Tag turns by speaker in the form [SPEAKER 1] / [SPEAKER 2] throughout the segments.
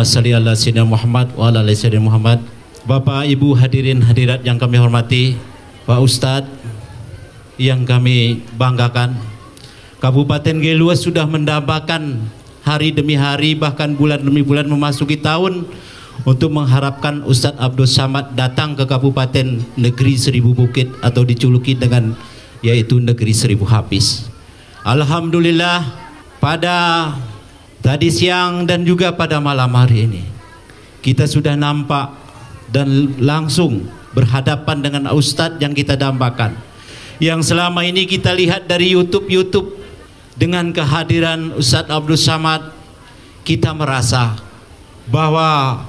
[SPEAKER 1] Allahumma salli ala sayyidina Muhammad wa ala ali sayyidina Muhammad. Bapak, Ibu hadirin hadirat yang kami hormati, Pak Ustadz yang kami banggakan. Kabupaten Geluas sudah mendambakan hari demi hari bahkan bulan demi bulan memasuki tahun untuk mengharapkan Ustadz Abdul Samad datang ke Kabupaten Negeri Seribu Bukit atau dijuluki dengan yaitu Negeri Seribu Habis. Alhamdulillah pada tadi siang dan juga pada malam hari ini kita sudah nampak dan langsung berhadapan dengan Ustadz yang kita dambakan. Yang selama ini kita lihat dari YouTube-YouTube dengan kehadiran Ustadz Abdul Samad kita merasa bahwa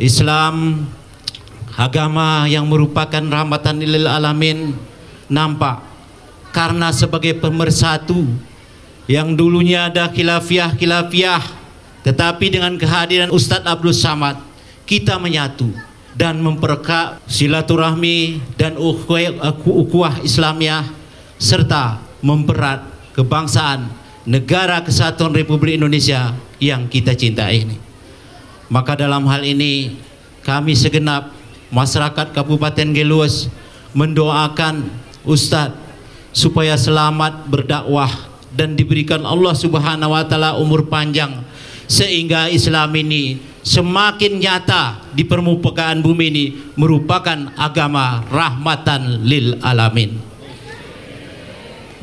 [SPEAKER 1] Islam agama yang merupakan rahmatan lil alamin nampak karena sebagai pemersatu yang dulunya ada khilafiah-khilafiah tetapi dengan kehadiran Ustadz Abdul Samad kita menyatu dan memperkak silaturahmi dan ukhuwah Islamiyah serta memperat kebangsaan negara kesatuan Republik Indonesia yang kita cintai ini. Maka dalam hal ini kami segenap masyarakat Kabupaten Geluas mendoakan Ustadz supaya selamat berdakwah dan diberikan Allah Subhanahu wa taala umur panjang sehingga Islam ini semakin nyata di permukaan bumi ini merupakan agama rahmatan lil alamin.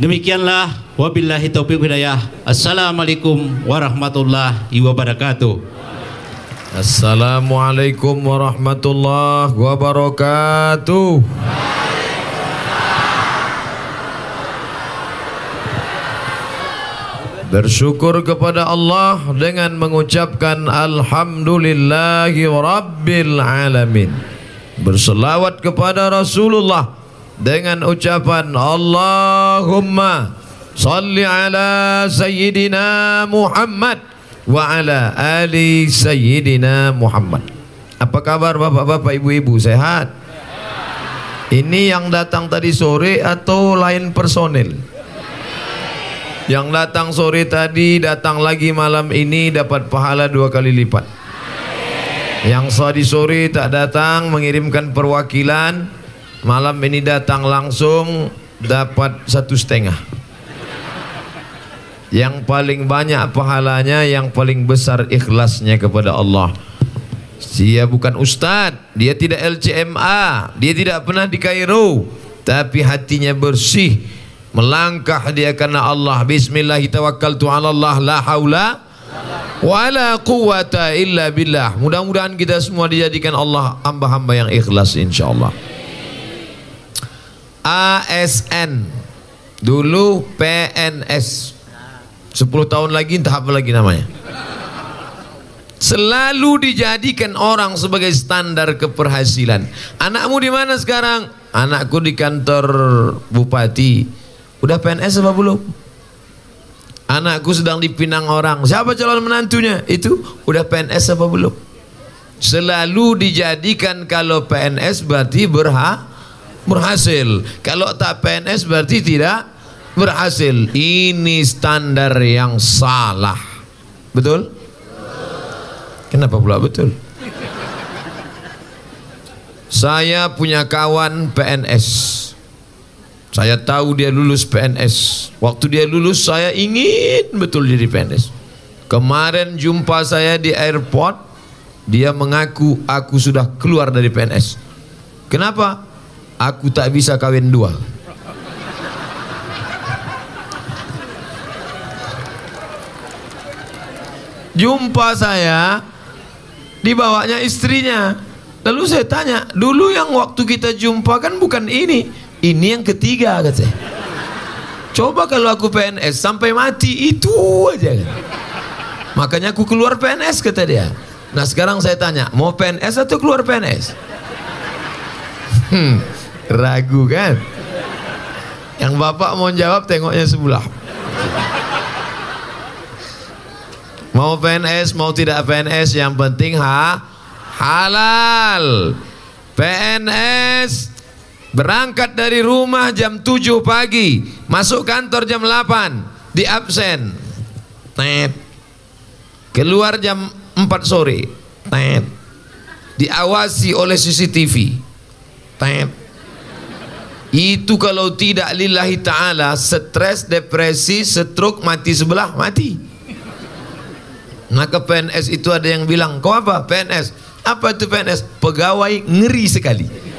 [SPEAKER 1] Demikianlah wabillahi taufiq hidayah. Assalamualaikum warahmatullahi wabarakatuh.
[SPEAKER 2] Assalamualaikum warahmatullahi wabarakatuh. Bersyukur kepada Allah dengan mengucapkan Alhamdulillahi Rabbil Alamin Berselawat kepada Rasulullah Dengan ucapan Allahumma Salli ala Sayyidina Muhammad Wa ala ali Sayyidina Muhammad Apa kabar bapak-bapak ibu-ibu sehat? Ini yang datang tadi sore atau lain personil? Yang datang sore tadi datang lagi malam ini dapat pahala dua kali lipat. Yang tadi sore tak datang mengirimkan perwakilan malam ini datang langsung dapat satu setengah. Yang paling banyak pahalanya yang paling besar ikhlasnya kepada Allah. Dia bukan ustaz, dia tidak LCMA, dia tidak pernah di Kairo, tapi hatinya bersih melangkah dia karena Allah. Bismillah tawakkaltu ala Allah. La haula wala quwata illa billah. Mudah-mudahan kita semua dijadikan Allah hamba-hamba yang ikhlas insyaallah. ASN dulu PNS 10 tahun lagi entah apa lagi namanya. Selalu dijadikan orang sebagai standar keberhasilan. Anakmu di mana sekarang? Anakku di kantor bupati Udah PNS apa belum? Anakku sedang dipinang orang. Siapa calon menantunya? Itu udah PNS apa belum? Selalu dijadikan kalau PNS berarti berha berhasil. Kalau tak PNS berarti tidak berhasil. Ini standar yang salah. Betul? Kenapa pula betul? Saya punya kawan PNS. Saya tahu dia lulus PNS. Waktu dia lulus saya ingin betul jadi PNS. Kemarin jumpa saya di airport, dia mengaku aku sudah keluar dari PNS. Kenapa? Aku tak bisa kawin dua. Jumpa saya dibawanya istrinya. Lalu saya tanya, dulu yang waktu kita jumpa kan bukan ini. Ini yang ketiga kata saya. Coba kalau aku PNS sampai mati itu aja kan. Makanya aku keluar PNS kata dia. Nah sekarang saya tanya, mau PNS atau keluar PNS? Hmm, ragu kan? Yang bapak mau jawab tengoknya sebelah. Mau PNS, mau tidak PNS, yang penting ha halal. PNS Berangkat dari rumah jam 7 pagi, masuk kantor jam 8, di absen. Tet. keluar jam 4 sore. Tet. Diawasi oleh CCTV tet. Itu kalau tidak lillahi ta'ala stres, depresi, stroke, mati sebelah, mati. Maka PNS itu ada yang bilang kau apa? PNS apa itu PNS pegawai ngeri sekali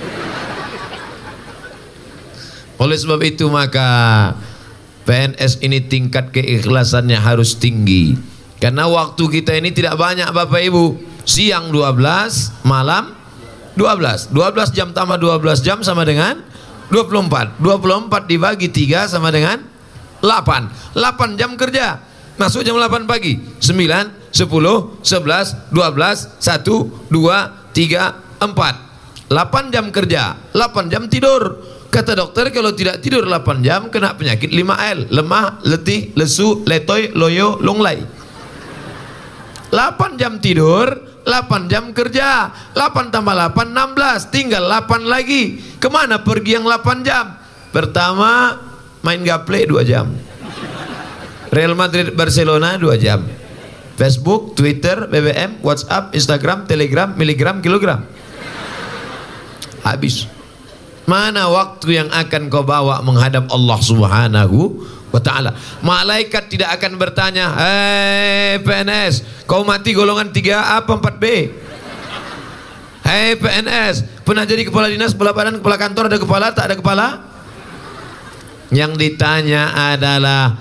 [SPEAKER 2] oleh sebab itu maka PNS ini tingkat keikhlasannya harus tinggi. Karena waktu kita ini tidak banyak Bapak Ibu. Siang 12 malam 12 12 jam tambah 12 jam sama dengan 24 24 dibagi 3 sama dengan 8 8 jam kerja. Masuk jam 8 pagi. 9 10 11 12 1 2 3 4 8 jam kerja. 8 jam tidur kata dokter kalau tidak tidur 8 jam kena penyakit 5L lemah, letih, lesu, letoy, loyo, longlai. 8 jam tidur 8 jam kerja. 8 tambah 8 16 tinggal 8 lagi. Ke mana pergi yang 8 jam? Pertama main gaple 2 jam. Real Madrid Barcelona 2 jam. Facebook, Twitter, BBM, WhatsApp, Instagram, Telegram, miligram, kilogram. Habis mana waktu yang akan kau bawa menghadap Allah subhanahu wa ta'ala? Malaikat tidak akan bertanya hei PNS kau mati golongan 3A apa 4B hei PNS pernah jadi kepala dinas kepala badan kepala kantor ada kepala tak ada kepala? Yang ditanya adalah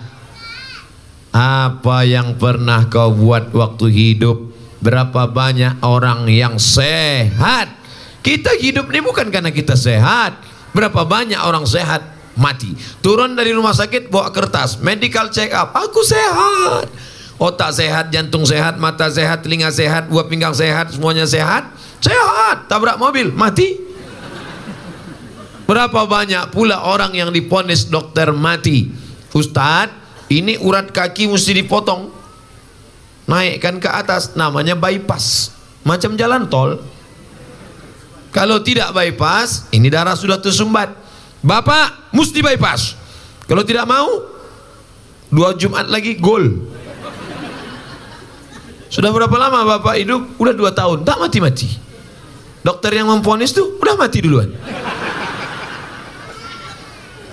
[SPEAKER 2] apa yang pernah kau buat waktu hidup? Berapa banyak orang yang sehat kita hidup ini bukan karena kita sehat berapa banyak orang sehat mati. Turun dari rumah sakit bawa kertas, medical check up. Aku sehat. Otak sehat, jantung sehat, mata sehat, telinga sehat, buah pinggang sehat, semuanya sehat. Sehat. Tabrak mobil, mati. Berapa banyak pula orang yang diponis dokter mati. Ustadz, ini urat kaki mesti dipotong. Naikkan ke atas, namanya bypass. Macam jalan tol. Kalau tidak bypass, ini darah sudah tersumbat Bapak mesti bypass. Kalau tidak mau, dua Jumat lagi gol. Sudah berapa lama Bapak hidup? Udah dua tahun, tak mati-mati. Dokter yang memponis tuh udah mati duluan.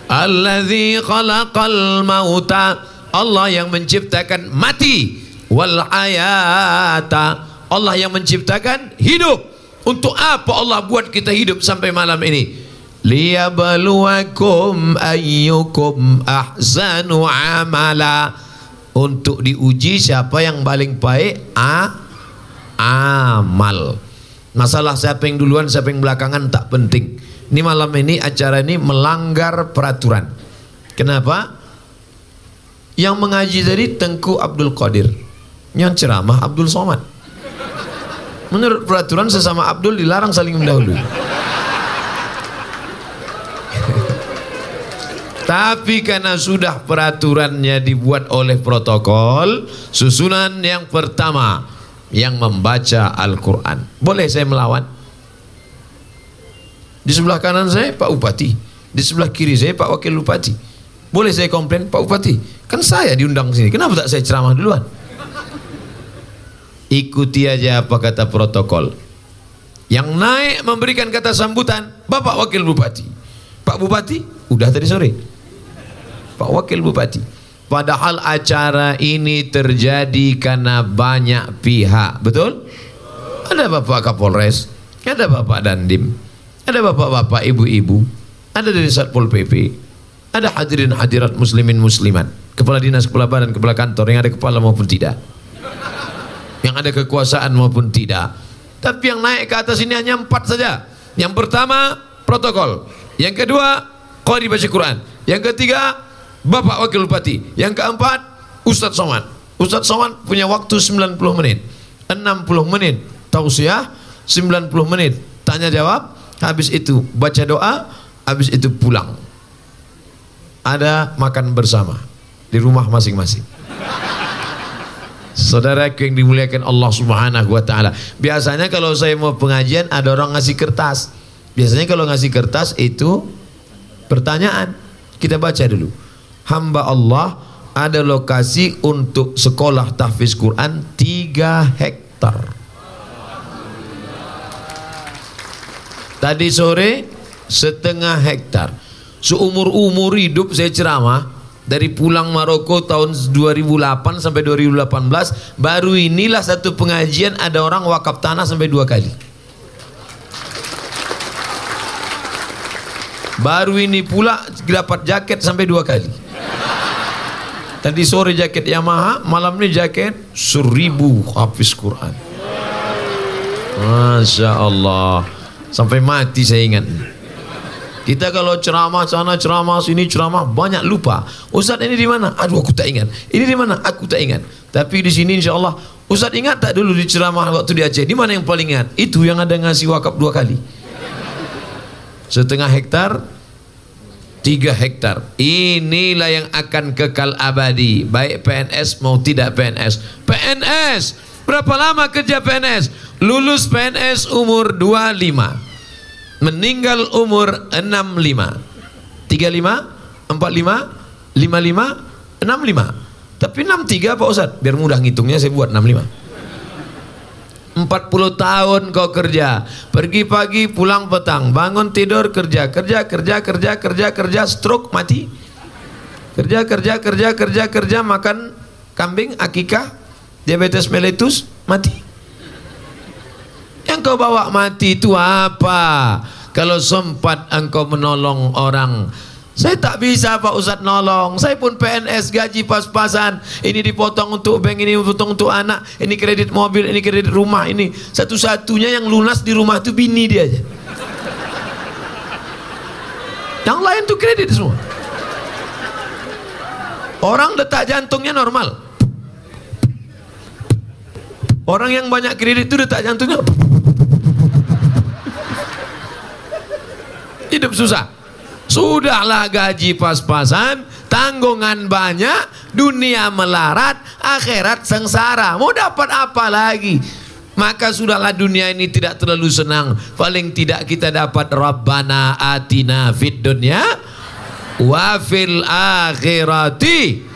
[SPEAKER 2] Alladzi khalaqal mauta Allah yang menciptakan mati wal hayata Allah yang menciptakan hidup untuk apa Allah buat kita hidup sampai malam ini? Liyabluwakum ayyukum ahsanu amala. Untuk diuji siapa yang paling baik a amal. Masalah siapa yang duluan siapa yang belakangan tak penting. Ini malam ini acara ini melanggar peraturan. Kenapa? Yang mengaji tadi Tengku Abdul Qadir. Yang ceramah Abdul Somad menurut peraturan sesama Abdul dilarang saling mendahului Tapi karena sudah peraturannya dibuat oleh protokol, susunan yang pertama yang membaca Al-Quran. Boleh saya melawan? Di sebelah kanan saya Pak Bupati, di sebelah kiri saya Pak Wakil Bupati. Boleh saya komplain Pak Bupati? Kan saya diundang sini. Kenapa tak saya ceramah duluan? Ikuti aja apa kata protokol. Yang naik memberikan kata sambutan Bapak Wakil Bupati. Pak Bupati udah tadi sore. Pak Wakil Bupati. Padahal acara ini terjadi karena banyak pihak, betul? Ada Bapak Kapolres, ada Bapak Dandim, ada Bapak-bapak, ibu-ibu, ada dari Satpol PP, ada hadirin hadirat muslimin muslimat, kepala dinas, kepala badan, kepala kantor yang ada kepala maupun tidak. Yang ada kekuasaan maupun tidak. Tapi yang naik ke atas ini hanya empat saja. Yang pertama protokol, yang kedua qari baca Quran, yang ketiga Bapak Wakil Bupati. Yang keempat, Ustadz Somad. Ustadz Somad punya waktu 90 menit. 60 menit tausiah, 90 menit tanya jawab, habis itu baca doa, habis itu pulang. Ada makan bersama di rumah masing-masing. Saudaraku yang dimuliakan Allah Subhanahu wa taala. Biasanya kalau saya mau pengajian ada orang ngasih kertas. Biasanya kalau ngasih kertas itu pertanyaan. Kita baca dulu hamba Allah ada lokasi untuk sekolah tahfiz Quran 3 hektar. Tadi sore setengah hektar. Seumur-umur hidup saya ceramah dari pulang Maroko tahun 2008 sampai 2018 baru inilah satu pengajian ada orang wakaf tanah sampai dua kali. Baru ini pula dapat jaket sampai dua kali. Tadi sore jaket Yamaha, malam ini jaket seribu hafiz Quran. Masya Allah. Sampai mati saya ingat. Kita kalau ceramah sana ceramah sini ceramah banyak lupa. Ustaz ini di mana? Aduh aku tak ingat. Ini di mana? Aku tak ingat. Tapi di sini insya Allah Ustaz ingat tak dulu di ceramah waktu di Aceh? Di mana yang paling ingat? Itu yang ada ngasih wakaf dua kali. Setengah hektar, tiga hektar. Inilah yang akan kekal abadi. Baik PNS mau tidak PNS. PNS. Berapa lama kerja PNS? Lulus PNS umur 25 meninggal umur 65 35 45 55 65 tapi 63 Pak Ustaz biar mudah ngitungnya saya buat 65 40 tahun kau kerja. Pergi pagi pulang petang. Bangun tidur kerja kerja kerja kerja kerja kerja stroke mati. Kerja kerja kerja kerja kerja makan kambing akikah diabetes mellitus mati yang kau bawa mati itu apa? Kalau sempat engkau menolong orang. Saya tak bisa Pak Ustaz nolong. Saya pun PNS gaji pas-pasan. Ini dipotong untuk bank Ini dipotong untuk anak. Ini kredit mobil Ini kredit rumah Ini. Satu-satunya yang lunas di rumah itu bini dia aja. Yang lain tuh kredit semua. Orang detak jantungnya normal. Orang yang banyak kredit itu detak jantungnya hidup susah. Sudahlah gaji pas-pasan, tanggungan banyak, dunia melarat, akhirat sengsara. Mau dapat apa lagi? Maka sudahlah dunia ini tidak terlalu senang. Paling tidak kita dapat Rabbana atina fid dunya wa akhirati.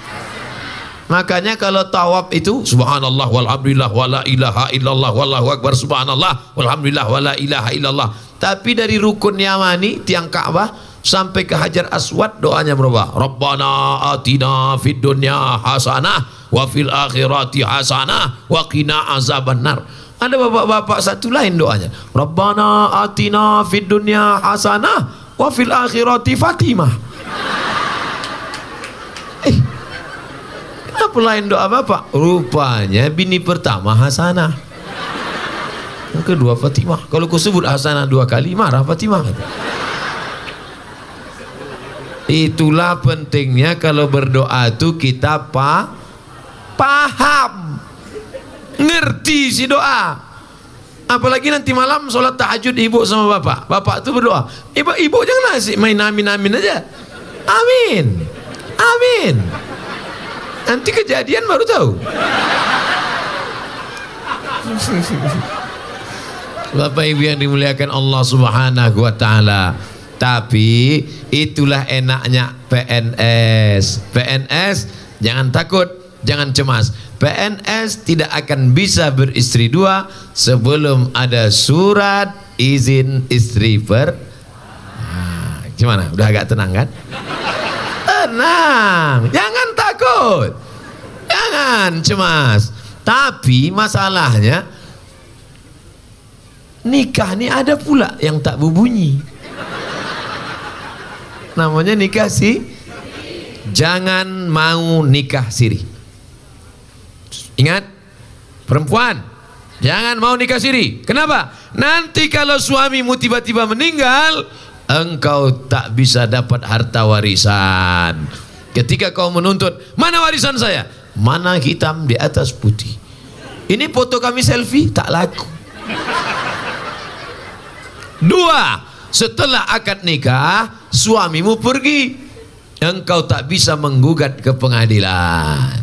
[SPEAKER 2] Makanya kalau tawaf itu subhanallah walhamdulillah wala ilaha illallah wallahu akbar subhanallah walhamdulillah wala ilaha illallah tapi dari rukun Yamani tiang Ka'bah sampai ke Hajar Aswad doanya berubah. Rabbana atina fid dunya hasanah wa fil akhirati hasanah wa qina azabannar. Ada bapak-bapak satu lain doanya. Rabbana atina fid dunya hasanah wa fil akhirati Fatimah. Eh, kenapa lain doa bapak? Rupanya bini pertama Hasanah. Yang kedua Fatimah. Kalau kau sebut Hasanah dua kali marah Fatimah. Itulah pentingnya kalau berdoa itu kita pa paham. Ngerti si doa. Apalagi nanti malam sholat tahajud ibu sama bapak. Bapak itu berdoa. Ibu, ibu jangan asik main amin amin aja. Amin. Amin. Nanti kejadian baru tahu. Bapak Ibu yang dimuliakan Allah Subhanahu wa taala. Tapi itulah enaknya PNS. PNS jangan takut, jangan cemas. PNS tidak akan bisa beristri dua sebelum ada surat izin istri per. Nah, gimana? Udah agak tenang kan? Tenang, jangan takut, jangan cemas. Tapi masalahnya nikah ni ada pula yang tak berbunyi. Namanya nikah si? Jangan mau nikah siri. Ingat? Perempuan jangan mau nikah siri. Kenapa? Nanti kalau suamimu tiba-tiba meninggal engkau tak bisa dapat harta warisan ketika kau menuntut mana warisan saya mana hitam di atas putih ini foto kami selfie tak laku Dua, setelah akad nikah, suamimu pergi. Engkau tak bisa menggugat ke pengadilan.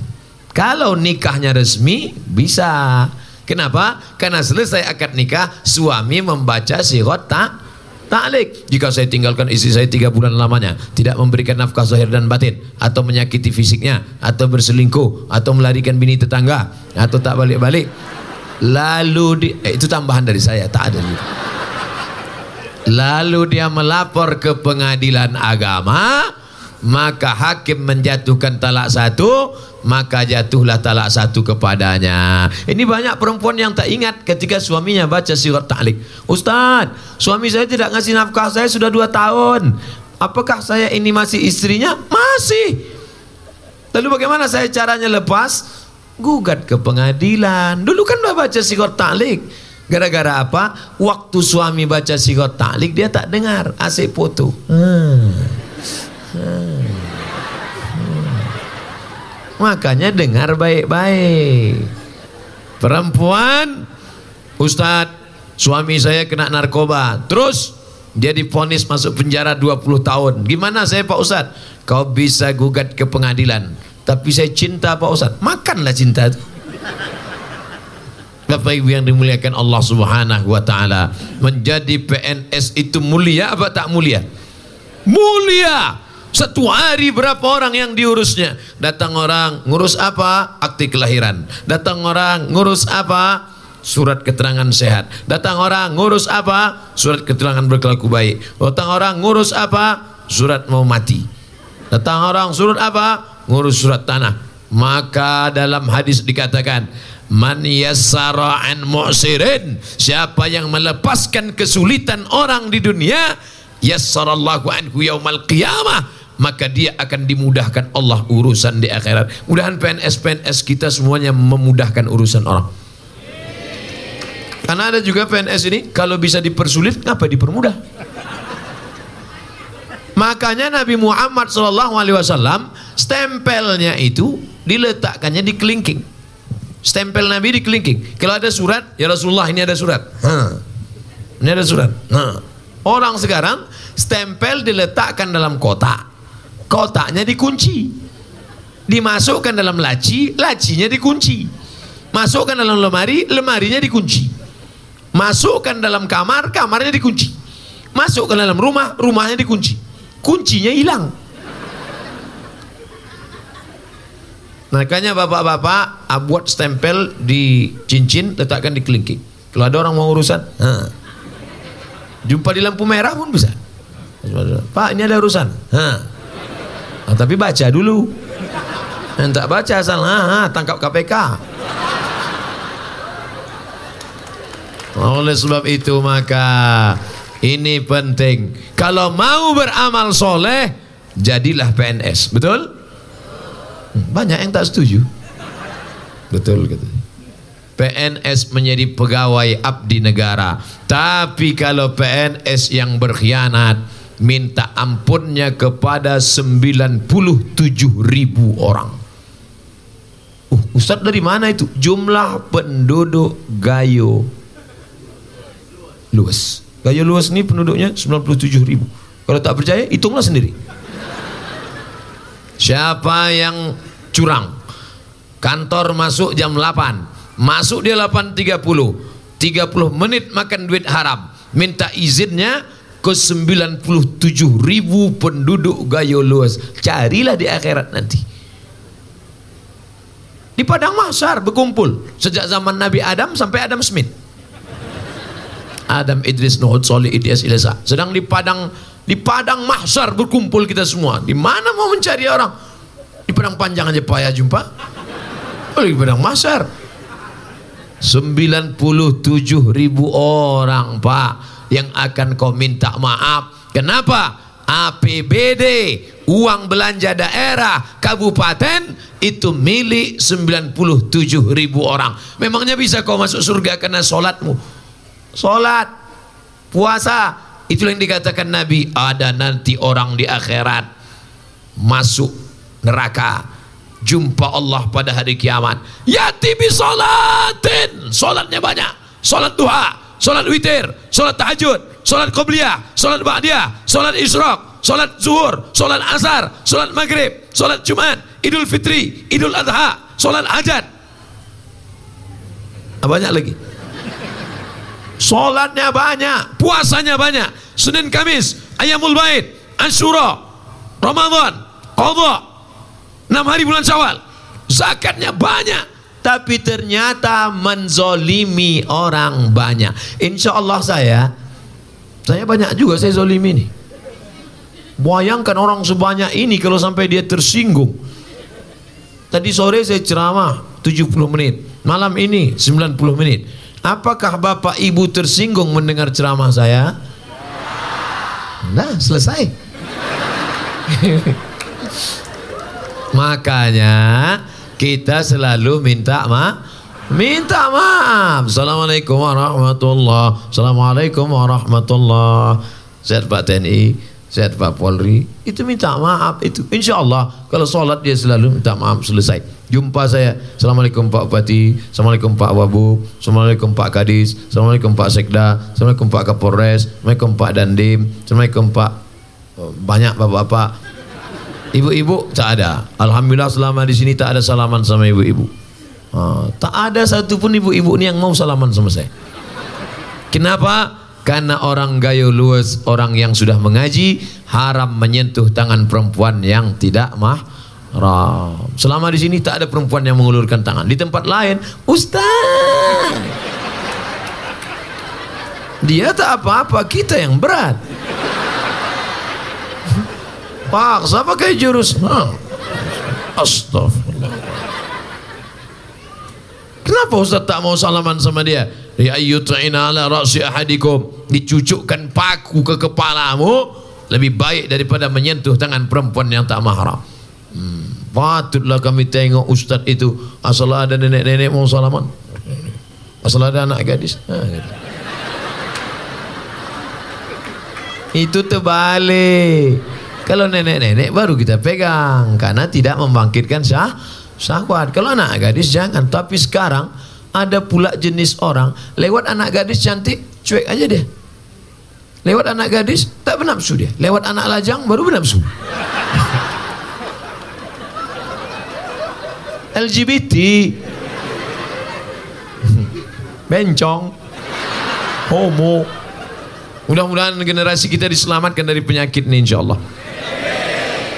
[SPEAKER 2] Kalau nikahnya resmi, bisa. Kenapa? Karena selesai akad nikah, suami membaca sirot tak Ta'lik. Jika saya tinggalkan istri saya tiga bulan lamanya, tidak memberikan nafkah zahir dan batin, atau menyakiti fisiknya, atau berselingkuh, atau melarikan bini tetangga, atau tak balik-balik. Lalu di, eh, itu tambahan dari saya, tak ada gitu. Lalu dia melapor ke pengadilan agama, maka hakim menjatuhkan talak satu, maka jatuhlah talak satu kepadanya. Ini banyak perempuan yang tak ingat ketika suaminya baca surat ta'lik. Ustaz, suami saya tidak ngasih nafkah saya sudah dua tahun. Apakah saya ini masih istrinya? Masih. Lalu bagaimana saya caranya lepas? Gugat ke pengadilan. Dulu kan udah baca surat ta'lik. Gara-gara apa? Waktu suami baca surat ta'lik dia tak dengar. Asyik foto. Hmm. Hmm. Makanya dengar baik-baik. Perempuan, Ustadz, suami saya kena narkoba. Terus dia diponis masuk penjara 20 tahun. Gimana saya Pak Ustadz? Kau bisa gugat ke pengadilan. Tapi saya cinta Pak Ustadz. Makanlah cinta itu. Bapak Ibu yang dimuliakan Allah Subhanahu wa taala, menjadi PNS itu mulia apa tak mulia? Mulia. Satu hari berapa orang yang diurusnya? Datang orang ngurus apa? Akte kelahiran. Datang orang ngurus apa? Surat keterangan sehat. Datang orang ngurus apa? Surat keterangan berkelaku baik. Datang orang ngurus apa? Surat mau mati. Datang orang surat apa? Ngurus surat tanah. Maka dalam hadis dikatakan, Man an mu'sirin Siapa yang melepaskan kesulitan orang di dunia Yassarallahu anhu yaumal qiyamah maka dia akan dimudahkan Allah urusan di akhirat. Mudahan PNS-PNS kita semuanya memudahkan urusan orang. Karena ada juga PNS ini kalau bisa dipersulit, ngapa dipermudah? Makanya Nabi Muhammad SAW stempelnya itu diletakkannya di kelingking. Stempel Nabi di kelingking. Kalau ada surat, ya Rasulullah ini ada surat. Ha. Ini ada surat. Nah, orang sekarang stempel diletakkan dalam kotak. Kotaknya dikunci. Dimasukkan dalam laci lacinya dikunci. Masukkan dalam lemari lemarinya dikunci. Masukkan dalam kamar kamarnya dikunci. Masukkan dalam rumah rumahnya dikunci. Kuncinya hilang. Makanya bapak-bapak buat stempel di cincin letakkan di kelingking. Kalau ada orang mau urusan ha. Jumpa di lampu merah pun bisa Pak ini ada urusan ha. Nah, tapi baca dulu. Yang tak baca asal ha, tangkap KPK. Oleh sebab itu maka ini penting. Kalau mau beramal soleh, jadilah PNS. Betul? Hmm, banyak yang tak setuju. Betul gitu. PNS menjadi pegawai abdi negara. Tapi kalau PNS yang berkhianat, minta ampunnya kepada 97 ribu orang. Uh, Ustaz dari mana itu? Jumlah penduduk Gayo luas. Gayo luas ini penduduknya 97 ribu. Kalau tak percaya, hitunglah sendiri. Siapa yang curang? Kantor masuk jam 8. Masuk dia 8.30. 30 menit makan duit haram. Minta izinnya ke 97 ribu penduduk Gayo luas. Carilah di akhirat nanti. Di padang mahsyar berkumpul. Sejak zaman Nabi Adam sampai Adam Smith. Adam Idris Nuhud Solih Ilyas Ilyasa sedang di padang di padang mahsyar berkumpul kita semua. Di mana mau mencari orang? Di padang panjang aja payah jumpa. Oh, di padang mahsyar 97 ribu orang pak yang akan kau minta maaf. Kenapa? APBD, uang belanja daerah, kabupaten itu milik 97 ribu orang. Memangnya bisa kau masuk surga karena solatmu? Solat, puasa, itu yang dikatakan Nabi. Ada nanti orang di akhirat masuk neraka. Jumpa Allah pada hari kiamat. Yati bi solatin. Solatnya banyak. Solat duha solat witir, solat tahajud, solat qobliyah, solat ba'diyah, solat isyraq, solat zuhur, solat asar, solat maghrib, solat jumat, idul fitri, idul adha, solat hajat. Banyak lagi. Solatnya banyak, puasanya banyak. Senin Kamis, Ayamul Bait, Ashura, Ramadan, Qadha. 6 hari bulan Syawal. Zakatnya banyak. Tapi ternyata menzolimi orang banyak. Insya Allah saya, saya banyak juga saya zolimi nih. Bayangkan orang sebanyak ini kalau sampai dia tersinggung. Tadi sore saya ceramah 70 menit. Malam ini 90 menit. Apakah Bapak Ibu tersinggung mendengar ceramah saya? Nah, selesai. Makanya kita selalu minta ma minta maaf. Assalamualaikum warahmatullah. Assalamualaikum warahmatullah. Sehat Pak TNI, sehat Pak Polri. Itu minta maaf itu. Insya Allah kalau sholat dia selalu minta maaf selesai. Jumpa saya. Assalamualaikum Pak Bupati. Assalamualaikum Pak Wabu. Assalamualaikum Pak Kadis. Assalamualaikum Pak Sekda. Assalamualaikum Pak Kapolres. Assalamualaikum Pak Dandim. Assalamualaikum Pak oh, banyak bapak-bapak. Ibu-ibu tak ada. Alhamdulillah selama di sini tak ada salaman sama ibu-ibu. Ah, tak ada satupun ibu-ibu ni yang mau salaman sama saya. Kenapa? Karena orang gayo luas, orang yang sudah mengaji haram menyentuh tangan perempuan yang tidak mahram. Selama di sini tak ada perempuan yang mengulurkan tangan. Di tempat lain, Ustaz. Dia tak apa-apa, kita yang berat. Paksa pakai jurus. Ha. Astagfirullah. Kenapa Ustaz tak mau salaman sama dia? Ya ayyut'ina ala ra'si ahadikum. Dicucukkan paku ke kepalamu lebih baik daripada menyentuh tangan perempuan yang tak mahram. Hmm. Patutlah kami tengok Ustaz itu asal ada nenek-nenek mau salaman. Asal ada anak gadis. Gitu. Itu terbalik. Kalau nenek-nenek baru kita pegang karena tidak membangkitkan syah syahwat. Kalau anak gadis jangan. Tapi sekarang ada pula jenis orang lewat anak gadis cantik cuek aja dia. Lewat anak gadis tak bernafsu dia. Lewat anak lajang baru bernafsu. LGBT bencong homo mudah-mudahan generasi kita diselamatkan dari penyakit ini insyaallah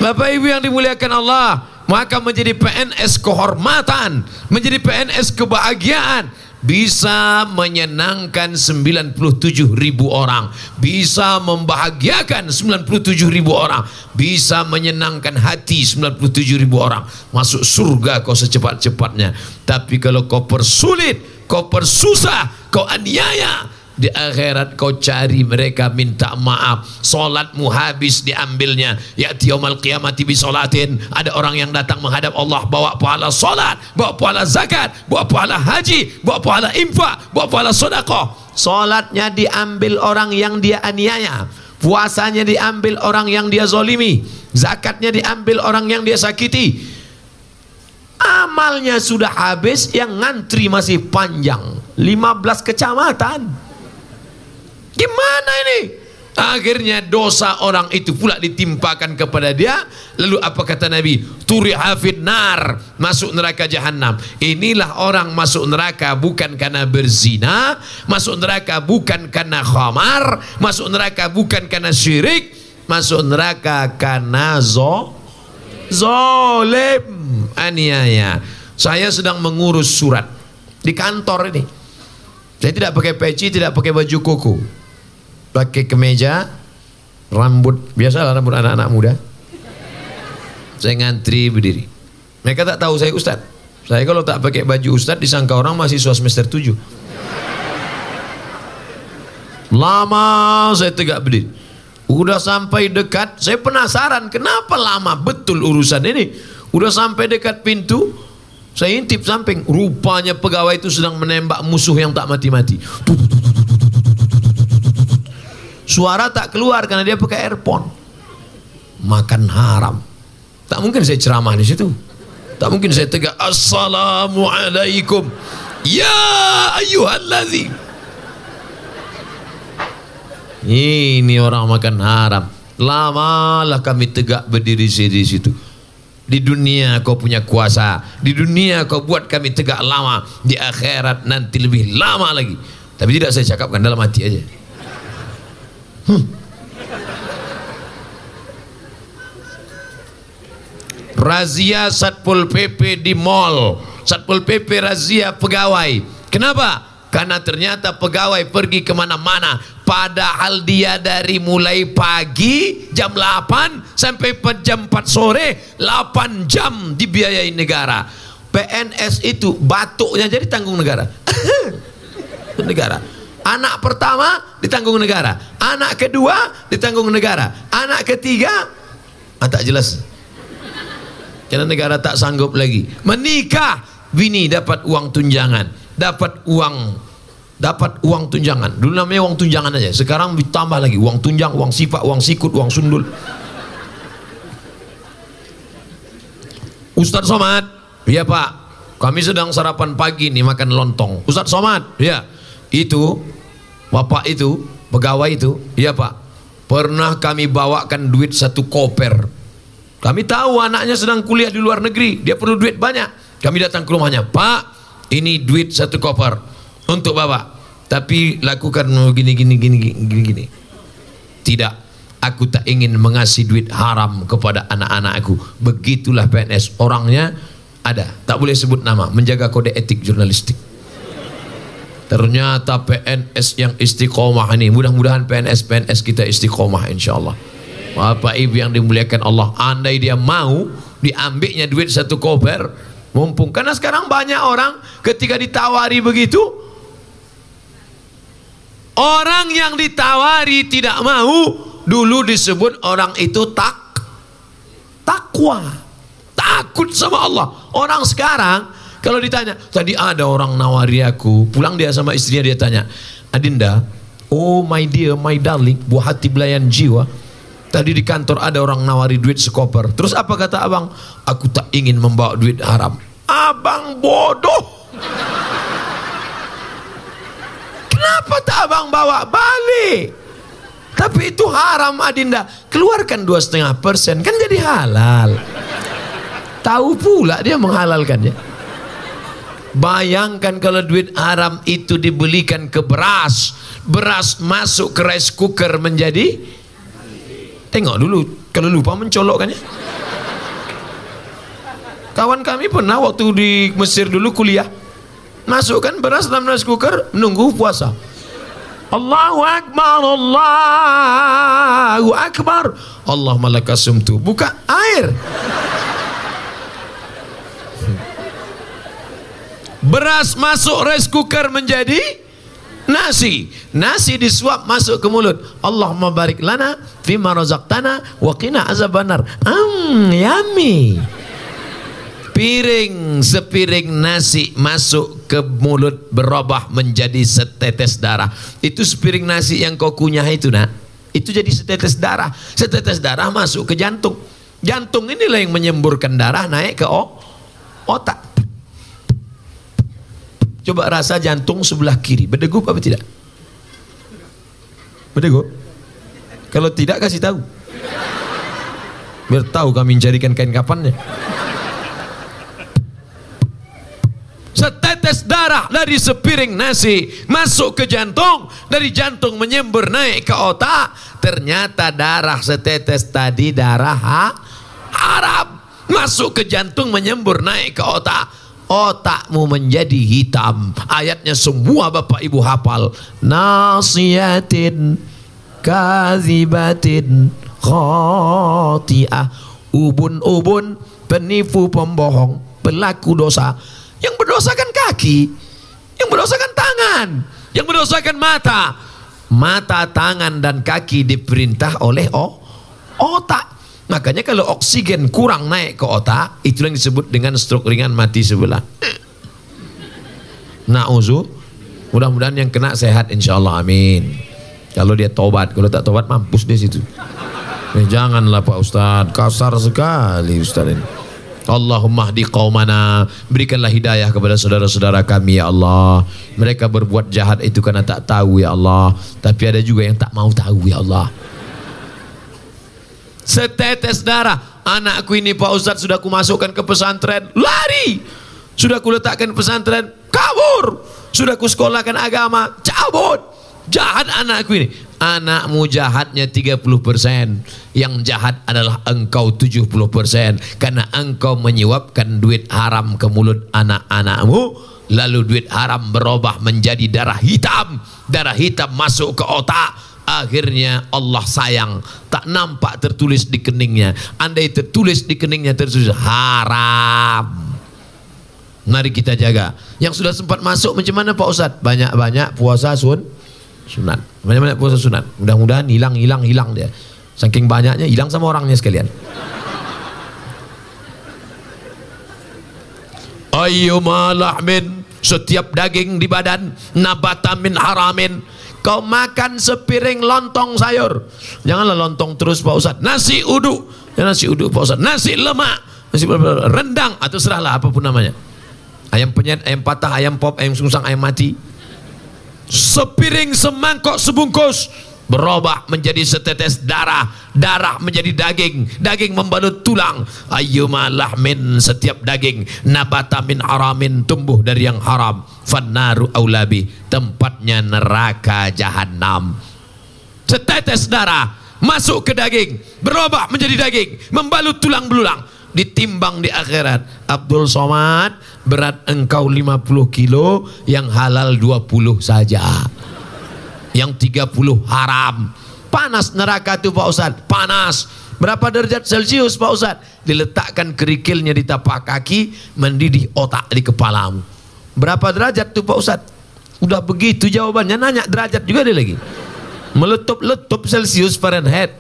[SPEAKER 2] Bapak Ibu yang dimuliakan Allah, maka menjadi PNS kehormatan, menjadi PNS kebahagiaan, bisa menyenangkan 97 ribu orang, bisa membahagiakan 97 ribu orang, bisa menyenangkan hati 97 ribu orang, masuk surga kau secepat-cepatnya. Tapi kalau kau persulit, kau persusah, kau aniaya, di akhirat kau cari mereka minta maaf. Solatmu habis diambilnya. Ya yaumal qiyamati bi solatin. Ada orang yang datang menghadap Allah bawa pahala solat bawa pahala zakat bawa pahala haji bawa pahala infak bawa pahala sedekah. Solatnya diambil orang yang dia aniaya. Puasanya diambil orang yang dia zolimi zakatnya diambil orang yang dia sakiti. Amalnya sudah habis yang ngantri masih panjang. 15 kecamatan Gimana ini? Akhirnya dosa orang itu pula ditimpakan kepada dia. Lalu apa kata Nabi? Turi hafid nar. Masuk neraka jahanam. Inilah orang masuk neraka bukan karena berzina. Masuk neraka bukan karena khamar. Masuk neraka bukan karena syirik. Masuk neraka karena zo. Zolim. Aniaya. Saya sedang mengurus surat. Di kantor ini. Saya tidak pakai peci, tidak pakai baju koko pakai kemeja rambut biasalah rambut anak-anak muda. Saya ngantri berdiri. Mereka tak tahu saya ustad saya kalau tak pakai baju ustad disangka orang mahasiswa semester 7 lama saya tegak berdiri. Udah sampai dekat saya penasaran kenapa lama betul urusan ini? Udah sampai dekat pintu saya intip samping. Rupanya pegawai itu sedang menembak musuh yang tak mati-mati Suara tak keluar karena dia pakai earphone. Makan haram. Tak mungkin saya ceramah di situ. Tak mungkin saya tegak Assalamualaikum. Ya ayyuhallazi. Ini orang makan haram. Lamalah kami tegak berdiri di situ. Di dunia kau punya kuasa. Di dunia kau buat kami tegak lama. Di akhirat nanti lebih lama lagi. Tapi tidak saya cakapkan dalam hati aja. Hmm. Razia Satpol PP di mall. Satpol PP razia pegawai. Kenapa? Karena ternyata pegawai pergi ke mana-mana. Padahal dia dari mulai pagi jam 8 sampai jam 4 sore 8 jam dibiayai negara. PNS itu batuknya jadi tanggung negara. negara. Anak pertama ditanggung negara. Anak kedua ditanggung negara. Anak ketiga ah, Tak jelas. Karena negara tak sanggup lagi. Menikah Bini dapat uang tunjangan. Dapat uang dapat uang tunjangan. Dulu namanya uang tunjangan aja. Sekarang ditambah lagi. Uang tunjang uang sifat uang sikut uang sundul. Ustadz Somad. Iya pak. Kami sedang sarapan pagi nih makan lontong. Ustadz Somad. Ya itu bapak itu pegawai itu iya pak. Pernah kami bawakan duit satu koper. Kami tahu anaknya sedang kuliah di luar negeri. Dia perlu duit banyak. Kami datang ke rumahnya. Pak ini duit satu koper. Untuk bapak. Tapi lakukan gini gini gini gini gini. Tidak. Aku tak ingin mengasih duit haram kepada anak-anakku begitulah PNS orangnya ada. Tak boleh sebut nama. Menjaga kode etik jurnalistik ternyata PNS yang istiqomah ini mudah-mudahan PNS PNS kita istiqomah insyaallah. Bapak Ibu yang dimuliakan Allah andai dia mau diambilnya duit satu koper Mumpung. Karena sekarang banyak orang ketika ditawari begitu orang yang ditawari tidak mau. Dulu disebut orang itu tak takwa. Takut sama Allah. Orang sekarang kalau ditanya tadi ada orang nawari aku pulang dia sama istrinya dia tanya Adinda oh my dear my darling buah hati belayan jiwa Tadi di kantor ada orang nawari duit sekoper. Terus apa kata abang? Aku tak ingin membawa duit haram. Abang bodoh. Kenapa tak abang bawa balik? Tapi itu haram Adinda. Keluarkan dua setengah persen kan jadi halal. Tahu pula dia menghalalkannya. Bayangkan kalau duit haram itu dibelikan ke beras, beras masuk ke rice cooker menjadi Tengok dulu kalau lupa mencolokkannya. Kawan kami pernah waktu di Mesir dulu kuliah masukkan beras dalam rice cooker menunggu puasa. Allahu Akbar, Allahu Akbar. Allah malakasum tu buka air. Beras masuk rice cooker menjadi nasi. Nasi disuap masuk ke mulut. Allahumma barik lana fima razaqtana wa qina azabannar. Hmm yummy. Piring sepiring nasi masuk ke mulut berubah menjadi setetes darah. Itu sepiring nasi yang kau kunyah itu nak. Itu jadi setetes darah. Setetes darah masuk ke jantung. Jantung inilah yang menyemburkan darah naik ke otak Coba rasa jantung sebelah kiri, berdegup apa tidak? Berdegup? Kalau tidak kasih tahu. Biar tahu kami mencarikan kain kapannya. Setetes darah dari sepiring nasi masuk ke jantung, dari jantung menyembur naik ke otak, ternyata darah setetes tadi darah ha? haram masuk ke jantung menyembur naik ke otak otakmu menjadi hitam. Ayatnya semua bapak ibu hafal. Nasiyatin kazibatin khati'ah. Ubun-ubun penipu pembohong pelaku dosa. Yang berdosa kan kaki yang berdosa kan tangan yang berdosa kan mata. Mata tangan dan kaki diperintah oleh oh, otak Makanya kalau oksigen kurang naik ke otak, itu yang disebut dengan stroke ringan mati sebelah. Nauzu, mudah-mudahan yang kena sehat insya Allah amin. Kalau dia tobat, kalau tak tobat mampus di situ. Eh, janganlah Pak Ustad, kasar sekali Ustad ini. Allahumma hdi qaumana berikanlah hidayah kepada saudara-saudara kami ya Allah mereka berbuat jahat itu karena tak tahu ya Allah tapi ada juga yang tak mau tahu ya Allah setetes darah anakku ini Pak Ustadz sudah kumasukkan ke pesantren lari sudah kuletakkan pesantren kabur sudah ku sekolahkan agama cabut jahat anakku ini Anakmu jahatnya 30%. Yang jahat adalah engkau 70%. Karena engkau menyuapkan duit haram ke mulut anak-anakmu. Lalu duit haram berubah menjadi darah hitam. Darah hitam masuk ke otak. Akhirnya Allah sayang. Tak nampak tertulis di keningnya. Andai tertulis di keningnya tertulis haram. Mari kita jaga. Yang sudah sempat masuk macam mana Pak Ustaz? Banyak-banyak puasa sun sunat. Banyak-banyak puasa sunat. Mudah-mudahan hilang, hilang, hilang dia. Saking banyaknya hilang sama orangnya sekalian. Ayyuma lahmin setiap daging di badan nabata min haramin kau makan sepiring lontong sayur. Janganlah lontong terus Pak Ustaz. Nasi uduk. Ya nasi uduk Pak Ustaz. Nasi lemak. Nasi rendang. Atau serahlah apa pun namanya. Ayam penyet, ayam patah, ayam pop, ayam sungsang, ayam mati. Sepiring semangkok sebungkus berubah menjadi setetes darah. Darah menjadi daging. Daging membalut tulang. Ayyuma lahmin setiap daging. Nabata min haramin tumbuh dari yang haram. Fannaru aulabi tempatnya neraka jahanam setetes darah masuk ke daging. Berubah menjadi daging. Membalut tulang belulang. Ditimbang di akhirat. Abdul Somad berat engkau 50 kilo yang halal 20 saja yang 30 haram. Panas neraka itu Pak Ustaz. Panas. Berapa derajat celcius Pak Ustaz? Diletakkan kerikilnya di tapak kaki mendidih otak di kepalamu. Berapa derajat tuh Pak Ustaz? Udah begitu jawabannya nanya derajat juga dia lagi. Meletup-letup celcius Fahrenheit.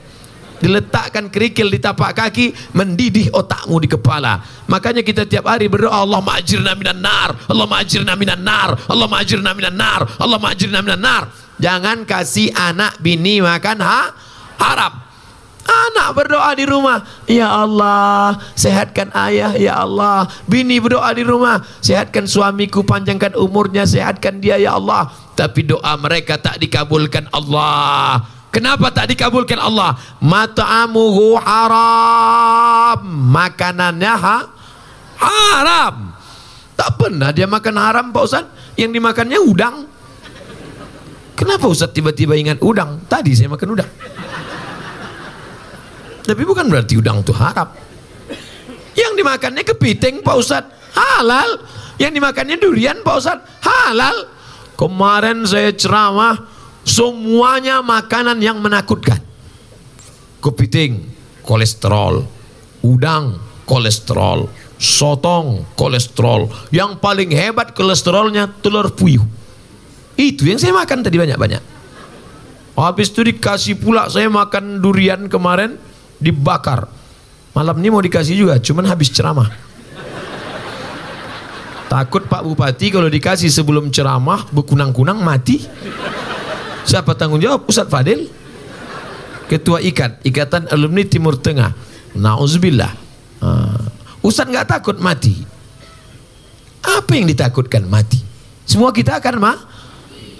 [SPEAKER 2] Diletakkan kerikil di tapak kaki mendidih otakmu di kepala. Makanya kita tiap hari berdoa Allah ma'ajirna minan nar Allah ma'ajirna minan nar Allah ma'ajirna minan nar Allah ma'ajirna minan nar Jangan kasih anak bini makan ha? haram. Anak berdoa di rumah, ya Allah, sehatkan ayah, ya Allah. Bini berdoa di rumah, sehatkan suamiku, panjangkan umurnya, sehatkan dia, ya Allah. Tapi doa mereka tak dikabulkan Allah. Kenapa tak dikabulkan Allah? Mata'amuhu haram. Makanannya ha? haram. Tak pernah dia makan haram Pak Ustaz. Yang dimakannya udang. Kenapa Ustaz tiba-tiba ingat udang? Tadi saya makan udang. Tapi bukan berarti udang itu haram. Yang dimakannya kepiting Pak Ustaz, halal. Yang dimakannya durian Pak Ustaz, halal. Kemarin saya ceramah, semuanya makanan yang menakutkan. Kepiting, kolesterol. Udang, kolesterol. Sotong, kolesterol. Yang paling hebat kolesterolnya telur puyuh. Itu yang saya makan tadi banyak-banyak. Habis itu dikasih pula saya makan durian kemarin dibakar. Malam ini mau dikasih juga, cuman habis ceramah. Takut Pak Bupati kalau dikasih sebelum ceramah berkunang-kunang mati. Siapa tanggung jawab? Ustadz Fadil. Ketua IKAT, Ikatan Alumni Timur Tengah. Nauzubillah. Uh, Ustadz nggak takut mati. Apa yang ditakutkan mati? Semua kita akan mah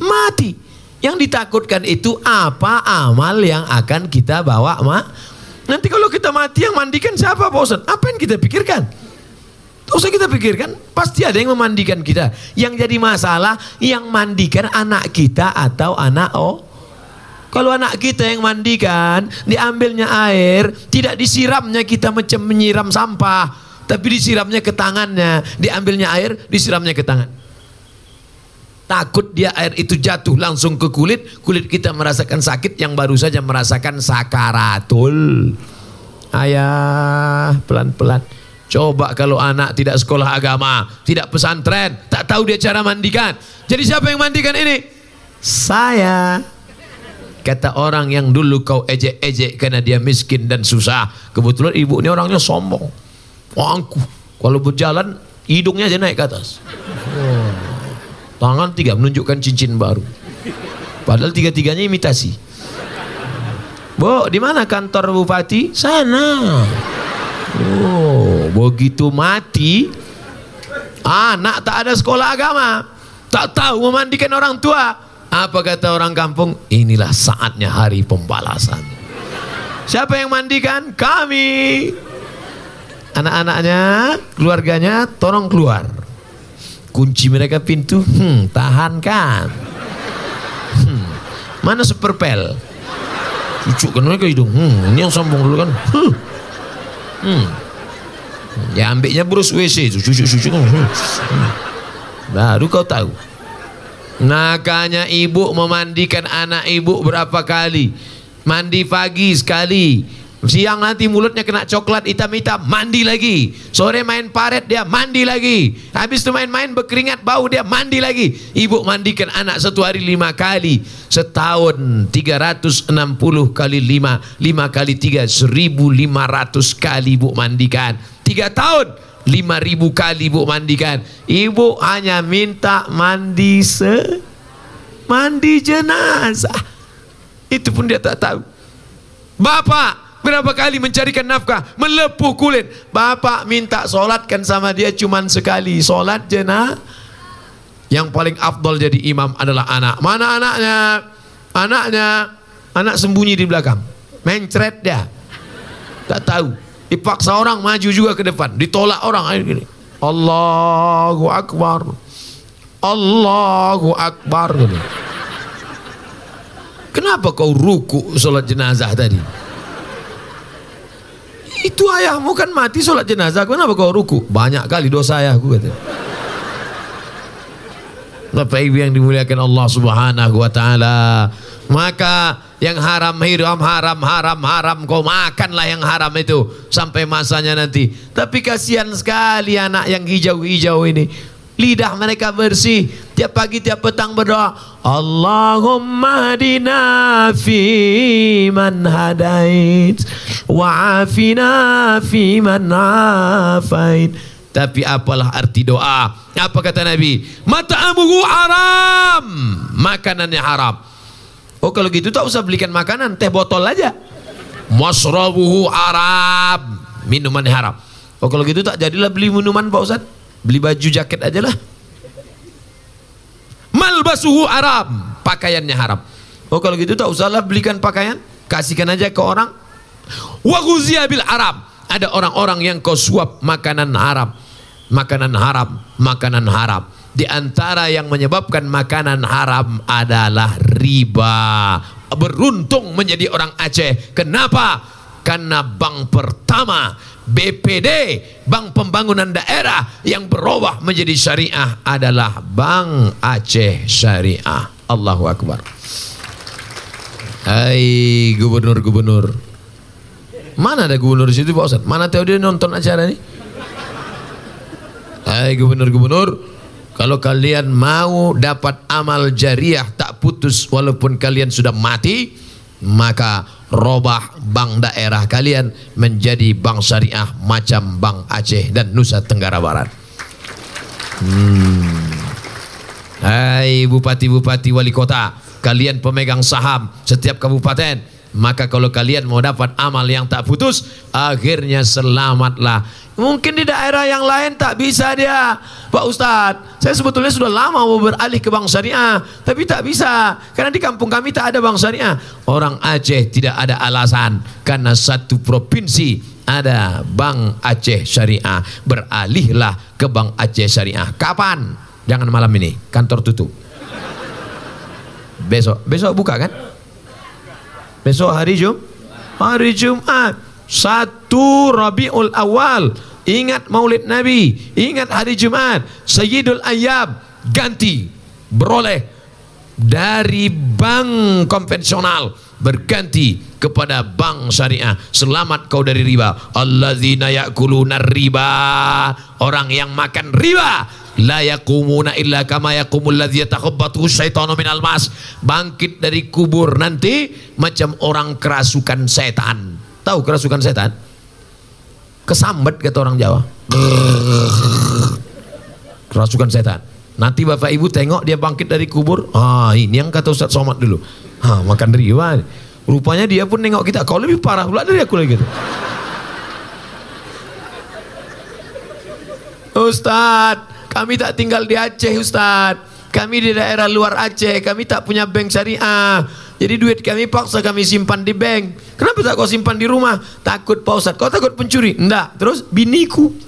[SPEAKER 2] mati. Yang ditakutkan itu apa amal yang akan kita bawa, Mak? Nanti kalau kita mati yang mandikan siapa, Pak Ustaz? Apa yang kita pikirkan? Tak usah kita pikirkan, pasti ada yang memandikan kita. Yang jadi masalah, yang mandikan anak kita atau anak oh. Kalau anak kita yang mandikan, diambilnya air, tidak disiramnya kita macam menyiram sampah, tapi disiramnya ke tangannya, diambilnya air, disiramnya ke tangan takut dia air itu jatuh langsung ke kulit kulit kita merasakan sakit yang baru saja merasakan sakaratul. Ayah pelan-pelan. Coba kalau anak tidak sekolah agama tidak pesantren tak tahu dia cara mandikan. Jadi siapa yang mandikan ini? Saya. Kata orang yang dulu kau ejek-ejek karena dia miskin dan susah kebetulan ibu ini orangnya sombong. Wangku kalau berjalan hidungnya aja naik ke atas. Oh. Tangan tiga menunjukkan cincin baru. Padahal tiga-tiganya imitasi. Bu, di mana kantor bupati? Sana. Oh, begitu mati, anak tak ada sekolah agama, tak tahu memandikan orang tua. Apa kata orang kampung? Inilah saatnya hari pembalasan. Siapa yang mandikan? Kami. Anak-anaknya, keluarganya, tolong keluar kunci mereka pintu hmm, tahan kan hmm. Mana seperpel? Cucukkan mereka hidung. Hmm, ini yang sombong dulu kan. Hmm. hmm. Ya ambilnya burus WC itu. Cucuk-cucuk. Hmm. hmm. Baru kau tahu. Nakanya ibu memandikan anak ibu berapa kali? Mandi pagi sekali. Siang nanti mulutnya kena coklat hitam-hitam, mandi lagi. Sore main paret dia mandi lagi. Habis itu main-main berkeringat bau dia mandi lagi. Ibu mandikan anak satu hari lima kali. Setahun 360 kali lima. Lima kali tiga, 1500 kali ibu mandikan. Tiga tahun, 5000 kali ibu mandikan. Ibu hanya minta mandi se mandi jenazah. Itu pun dia tak tahu. Bapak Berapa kali mencarikan nafkah, melepuh kulit. Bapak minta solatkan sama dia cuma sekali. Solat jenah. Yang paling afdol jadi imam adalah anak. Mana anaknya? Anaknya, anak sembunyi di belakang. Mencret dia. Tak tahu. Dipaksa orang maju juga ke depan. Ditolak orang. Allahu Akbar. Allahu Akbar. Kenapa kau ruku solat jenazah tadi? Itu ayahmu kan mati sholat jenazah, kenapa kau ruku? Banyak kali dosa ayahku kata. Bapak Ibu yang dimuliakan Allah Subhanahu wa taala. Maka yang haram hiram haram haram haram kau makanlah yang haram itu sampai masanya nanti. Tapi kasihan sekali anak yang hijau-hijau ini lidah mereka bersih. Tiap pagi tiap petang berdoa. Allahumma hadina fi man hadait. Wa afina fi man afait. Tapi apalah arti doa? Apa kata Nabi? Mata'amuhu haram. Makanannya haram. Oh kalau gitu tak usah belikan makanan. Teh botol aja. Masrabuhu haram. Minuman haram. Oh kalau gitu tak jadilah beli minuman Pak Ustaz Beli baju jaket aja lah. Malbasuhu haram. Pakaiannya haram. Oh kalau gitu tak usahlah belikan pakaian. Kasihkan aja ke orang. Wa bil haram. Ada orang-orang yang kau suap makanan haram. Makanan haram. Makanan haram. Di antara yang menyebabkan makanan haram adalah riba. Beruntung menjadi orang Aceh. Kenapa? Karena bank pertama BPD, Bank Pembangunan Daerah yang berubah menjadi syariah adalah Bank Aceh Syariah. Allahu Akbar. Hai gubernur-gubernur. Mana ada gubernur di situ Pak Ustaz? Mana tahu dia nonton acara ini? Hai gubernur-gubernur, kalau kalian mau dapat amal jariah tak putus walaupun kalian sudah mati, maka robah bank daerah kalian menjadi bank syariah macam Bank Aceh dan Nusa Tenggara Barat. Hmm. Hai bupati-bupati wali kota, kalian pemegang saham setiap kabupaten, maka kalau kalian mau dapat amal yang tak putus, akhirnya selamatlah Mungkin di daerah yang lain tak bisa dia. Pak Ustadz, saya sebetulnya sudah lama mau beralih ke bank syariah. Tapi tak bisa. Karena di kampung kami tak ada bank syariah. Orang Aceh tidak ada alasan. Karena satu provinsi ada bank Aceh syariah. Beralihlah ke bank Aceh syariah. Kapan? Jangan malam ini. Kantor tutup. Besok. Besok buka kan? Besok hari Jum? Hari Jumat. Satu Rabiul Awal. Ingat Maulid Nabi, ingat hari Jumat, Sayyidul Ayyab ganti beroleh dari bank konvensional berganti kepada bank syariah. Selamat kau dari riba. Alladzina ya'kuluna riba. Orang yang makan riba la yakumuna illa kama yakumul ladzi yatakhabbathu syaitanu minal mas. Bangkit dari kubur nanti macam orang kerasukan setan. Tahu kerasukan setan? Kesambet kata orang Jawa. Kerasukan setan. Nanti bapak ibu tengok dia bangkit dari kubur. Ah ini yang kata Ustaz Somad dulu. Ah makan riwa. Rupanya dia pun nengok kita. Kau lebih parah pula dari aku lagi gitu. Kami tak tinggal di Aceh Ustadz. Kami di daerah luar Aceh. Kami tak punya bank syariah. Jadi duit kami paksa kami simpan di bank. Kenapa tak kau simpan di rumah? Takut Pak Ustaz. Kau takut pencuri? Enggak. Terus biniku.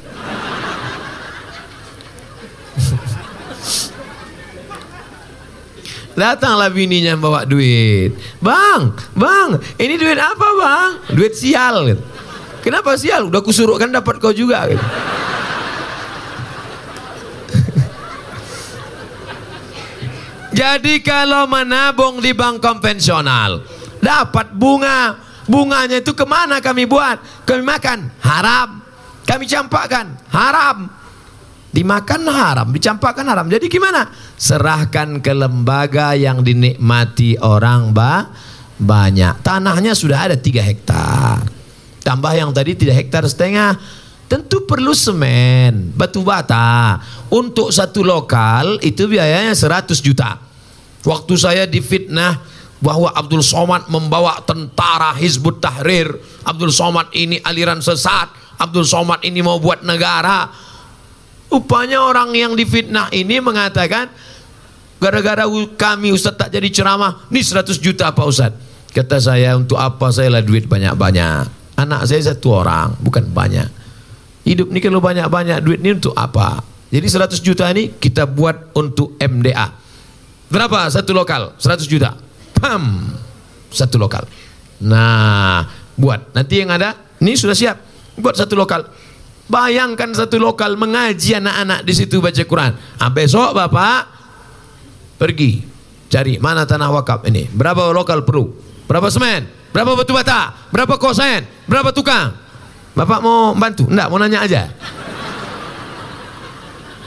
[SPEAKER 2] Datanglah bininya bawa duit. Bang, bang, ini duit apa bang? Duit sial. Gitu. Kenapa sial? Udah kusuruhkan dapat kau juga. Gitu. Jadi kalau menabung di bank konvensional dapat bunga, bunganya itu ke mana kami buat? Kami makan haram, kami campakkan haram, dimakan haram, dicampakkan haram. Jadi gimana? Serahkan ke lembaga yang dinikmati orang ba banyak. Tanahnya sudah ada tiga hektar. Tambah yang tadi tidak hektar setengah. Tentu perlu semen, batu bata. Untuk satu lokal itu biayanya 100 juta. Waktu saya difitnah bahwa Abdul Somad membawa tentara Hizbut Tahrir. Abdul Somad ini aliran sesat. Abdul Somad ini mau buat negara. Rupanya orang yang difitnah ini mengatakan gara-gara kami Ustaz tak jadi ceramah, ini 100 juta Pak Ustaz. Kata saya untuk apa saya lah duit banyak-banyak. Anak saya satu orang, bukan banyak. Hidup ini kalau banyak-banyak duit ini untuk apa? Jadi 100 juta ini kita buat untuk MDA. Berapa satu lokal? 100 juta. Pam. Satu lokal. Nah, buat. Nanti yang ada, ini sudah siap. Buat satu lokal. Bayangkan satu lokal mengaji anak-anak di situ baca Quran. Ah, besok Bapak pergi cari mana tanah wakaf ini. Berapa lokal perlu? Berapa semen? Berapa batu bata? Berapa kosen? Berapa tukang? Bapak mau bantu? Enggak, mau nanya aja.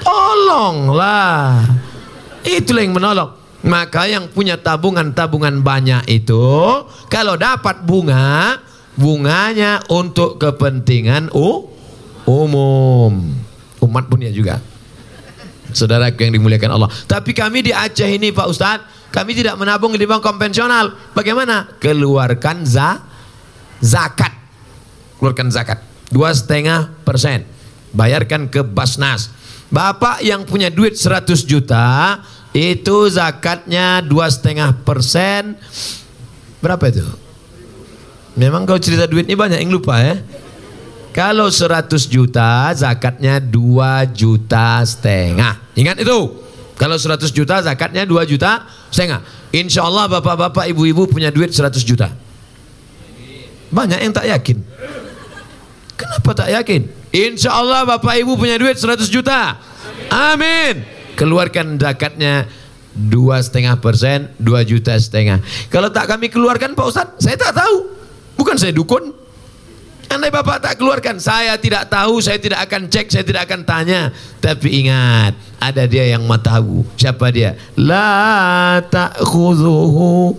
[SPEAKER 2] Tolonglah. Itulah yang menolong. Maka yang punya tabungan-tabungan banyak itu kalau dapat bunga, bunganya untuk kepentingan uh, umum. Umat punya juga. Saudara yang dimuliakan Allah. Tapi kami di Aceh ini Pak Ustadz, kami tidak menabung di bank konvensional. Bagaimana? Keluarkan za, zakat keluarkan zakat. Dua setengah persen. Bayarkan ke Basnas. Bapak yang punya duit 100 juta itu zakatnya dua setengah persen. Berapa itu? Memang kau cerita duit ini banyak yang lupa ya? Kalau 100 juta zakatnya 2 juta setengah. Ingat itu? Kalau 100 juta zakatnya 2 juta setengah. Insya Allah bapak-bapak ibu-ibu punya duit 100 juta. Banyak yang tak yakin Kenapa tak yakin? Insya Allah Bapak Ibu punya duit 100 juta. Amin. Keluarkan zakatnya dua setengah persen, dua juta setengah. Kalau tak kami keluarkan Pak Ustadz, saya tak tahu. Bukan saya dukun. Andai Bapak tak keluarkan, saya tidak tahu, saya tidak akan cek, saya tidak akan tanya. Tapi ingat, ada dia yang mau tahu. Siapa dia? La ta'khuzuhu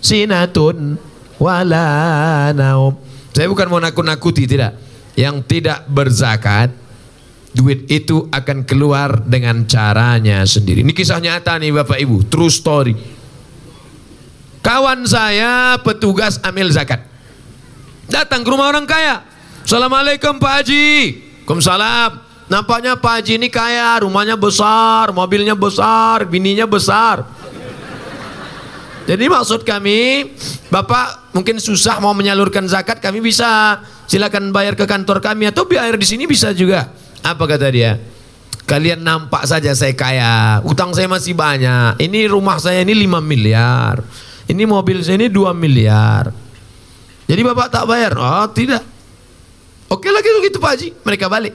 [SPEAKER 2] sinatun wala. Saya bukan mau nakut-nakuti, tidak. Yang tidak berzakat, duit itu akan keluar dengan caranya sendiri. Ini kisah nyata nih Bapak Ibu, true story. Kawan saya petugas amil zakat. Datang ke rumah orang kaya. Assalamualaikum Pak Haji. Waalaikumsalam. Nampaknya Pak Haji ini kaya, rumahnya besar, mobilnya besar, bininya besar. Jadi maksud kami, Bapak mungkin susah mau menyalurkan zakat, kami bisa silakan bayar ke kantor kami atau biar di sini bisa juga. Apa kata dia? Kalian nampak saja saya kaya, utang saya masih banyak. Ini rumah saya ini 5 miliar. Ini mobil saya ini 2 miliar. Jadi Bapak tak bayar? Oh, tidak. Oke lagi gitu, gitu Pak Haji. Mereka balik.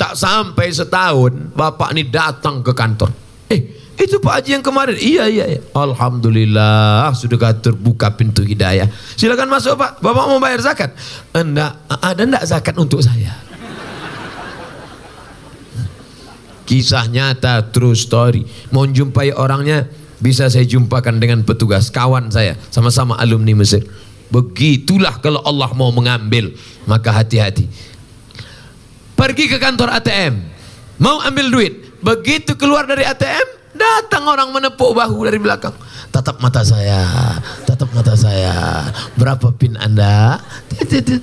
[SPEAKER 2] Tak sampai setahun, Bapak ini datang ke kantor. Eh, itu Pak Haji yang kemarin. Iya, iya, iya. Alhamdulillah sudah terbuka pintu hidayah. Silakan masuk Pak. Bapak mau bayar zakat? Enggak, ada enggak zakat untuk saya? Kisah nyata, true story. Mau jumpai orangnya, bisa saya jumpakan dengan petugas kawan saya, sama-sama alumni Mesir. Begitulah kalau Allah mau mengambil, maka hati-hati. Pergi ke kantor ATM, mau ambil duit, begitu keluar dari ATM, Datang orang menepuk bahu dari belakang. Tatap mata saya, tatap mata saya. Berapa pin anda?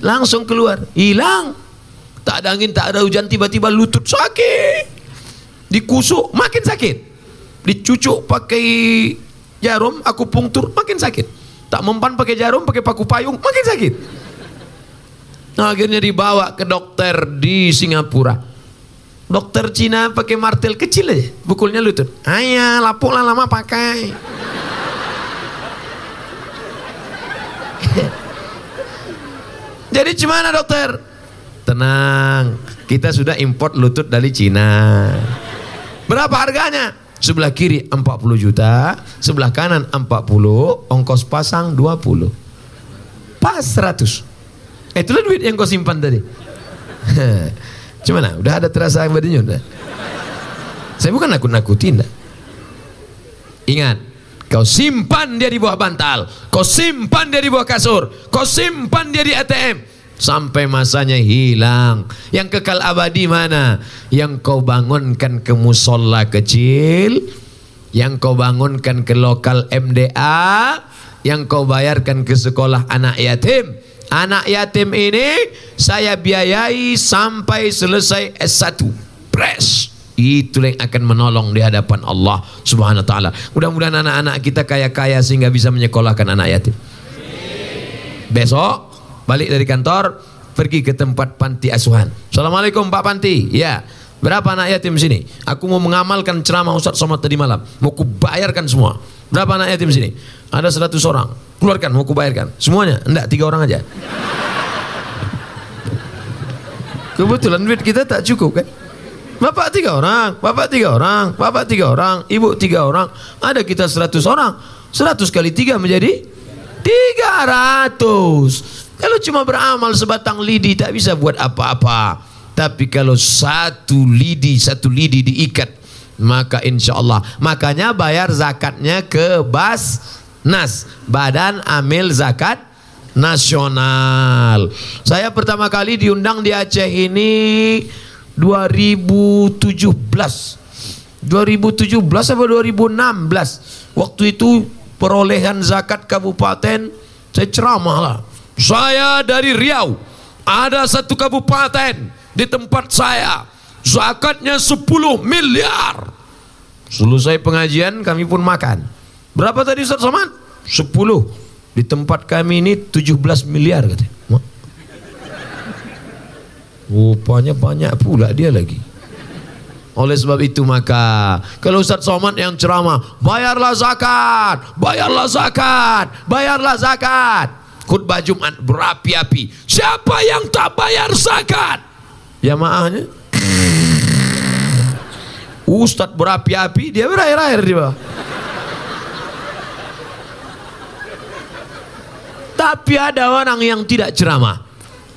[SPEAKER 2] Langsung keluar, hilang. Tak ada angin, tak ada hujan, tiba-tiba lutut sakit. Dikusuk, makin sakit. Dicucuk pakai jarum, aku pungtur, makin sakit. Tak mempan pakai jarum, pakai paku payung, makin sakit. Nah, akhirnya dibawa ke dokter di Singapura. Dokter Cina pakai martel kecil aja, pukulnya lutut. Ayah, lapuk lah lama pakai. Jadi gimana dokter? Tenang, kita sudah import lutut dari Cina. Berapa harganya? Sebelah kiri 40 juta, sebelah kanan 40, ongkos pasang 20. Pas 100. Eh, itulah duit yang kau simpan tadi. Gimana? Udah ada terasa badannya udah? Saya bukan nakut-nakutin. Ingat, kau simpan dia di bawah bantal, kau simpan dia di bawah kasur, kau simpan dia di ATM sampai masanya hilang. Yang kekal abadi mana? Yang kau bangunkan ke musola kecil, yang kau bangunkan ke lokal MDA, yang kau bayarkan ke sekolah anak yatim. Anak yatim ini saya biayai sampai selesai S1. Press. Itu yang akan menolong di hadapan Allah Subhanahu wa taala. Mudah-mudahan anak-anak kita kaya-kaya sehingga bisa menyekolahkan anak yatim. Besok balik dari kantor pergi ke tempat panti asuhan. Assalamualaikum Pak Panti. Ya. Berapa anak yatim sini? Aku mau mengamalkan ceramah Ustaz Somad tadi malam. Mau kubayarkan semua. Berapa anak yatim sini? Ada 100 orang. Keluarkan, mau kubayarkan. Semuanya? Enggak, tiga orang aja. Kebetulan duit kita tak cukup kan? Bapak tiga orang, bapak tiga orang, bapak tiga orang, ibu tiga orang. Ada kita seratus orang. Seratus kali tiga menjadi tiga ratus. Kalau cuma beramal sebatang lidi tak bisa buat apa-apa. Tapi kalau satu lidi, satu lidi diikat, maka insya Allah. Makanya bayar zakatnya ke Basnas, Badan Amil Zakat Nasional. Saya pertama kali diundang di Aceh ini 2017. 2017 apa 2016? Waktu itu perolehan zakat kabupaten saya ceramah lah. Saya dari Riau. Ada satu kabupaten di tempat saya. Zakatnya 10 miliar. Selesai pengajian kami pun makan. Berapa tadi Ustaz Somad? 10. Di tempat kami ini 17 miliar katanya. Rupanya banyak pula dia lagi. Oleh sebab itu maka kalau Ustaz Somad yang ceramah, bayarlah zakat, bayarlah zakat, bayarlah zakat. Khutbah Jumat berapi-api. Siapa yang tak bayar zakat? Ya maahnya. Ustadz berapi-api, dia berair-air di bawah. Tapi ada orang yang tidak ceramah.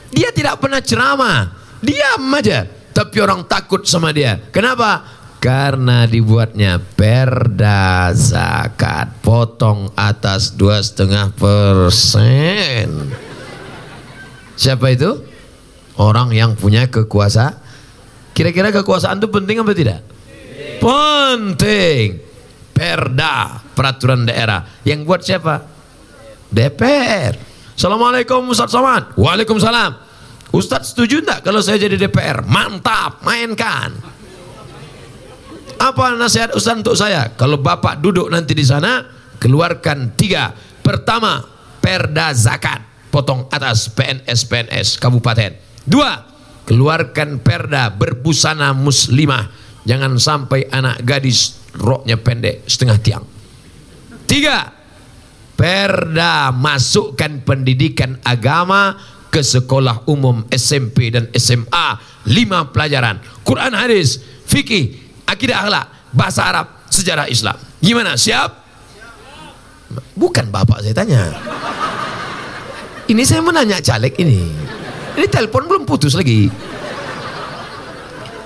[SPEAKER 2] Dia tidak pernah ceramah. Diam aja. Tapi orang takut sama dia. Kenapa? Karena dibuatnya perda zakat. Potong atas dua setengah persen. Siapa itu? Orang yang punya kekuasaan. Kira-kira kekuasaan itu penting apa tidak? Penting. Perda, peraturan daerah. Yang buat siapa? DPR. Assalamualaikum Ustaz Somad. Waalaikumsalam. Ustaz setuju enggak kalau saya jadi DPR? Mantap, mainkan. Apa nasihat Ustaz untuk saya? Kalau Bapak duduk nanti di sana, keluarkan tiga. Pertama, perda zakat. Potong atas PNS-PNS kabupaten. Dua, keluarkan perda berbusana muslimah. Jangan sampai anak gadis roknya pendek setengah tiang. Tiga, perda masukkan pendidikan agama ke sekolah umum SMP dan SMA lima pelajaran. Quran hadis fikih akidah akhlak bahasa Arab sejarah Islam. Gimana? Siap? Bukan bapak saya tanya. Ini saya menanya caleg ini. Ini telepon belum putus lagi.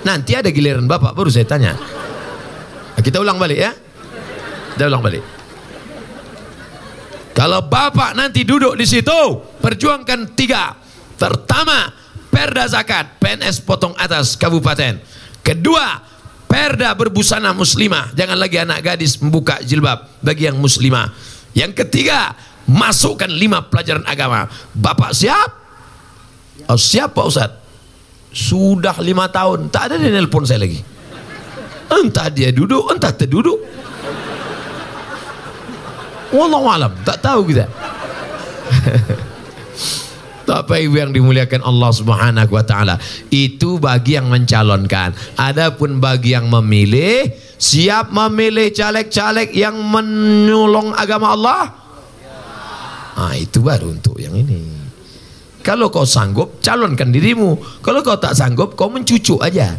[SPEAKER 2] Nanti ada giliran bapak baru saya tanya. Kita ulang balik ya. Kita ulang balik kalau bapak nanti duduk di situ, perjuangkan tiga. Pertama, perda zakat, PNS potong atas kabupaten. Kedua, perda berbusana muslimah. Jangan lagi anak gadis membuka jilbab bagi yang muslimah. Yang ketiga, masukkan lima pelajaran agama. Bapak siap? Oh, siap Pak Ustaz? Sudah lima tahun, tak ada dia nelpon saya lagi. Entah dia duduk, entah terduduk. Wallahu alam, tak tahu kita. Bapak Ibu yang dimuliakan Allah Subhanahu wa taala. Itu bagi yang mencalonkan. Adapun bagi yang memilih, siap memilih caleg-caleg yang menyolong agama Allah? Ah, itu baru untuk yang ini. Kalau kau sanggup, calonkan dirimu. Kalau kau tak sanggup, kau mencucuk aja.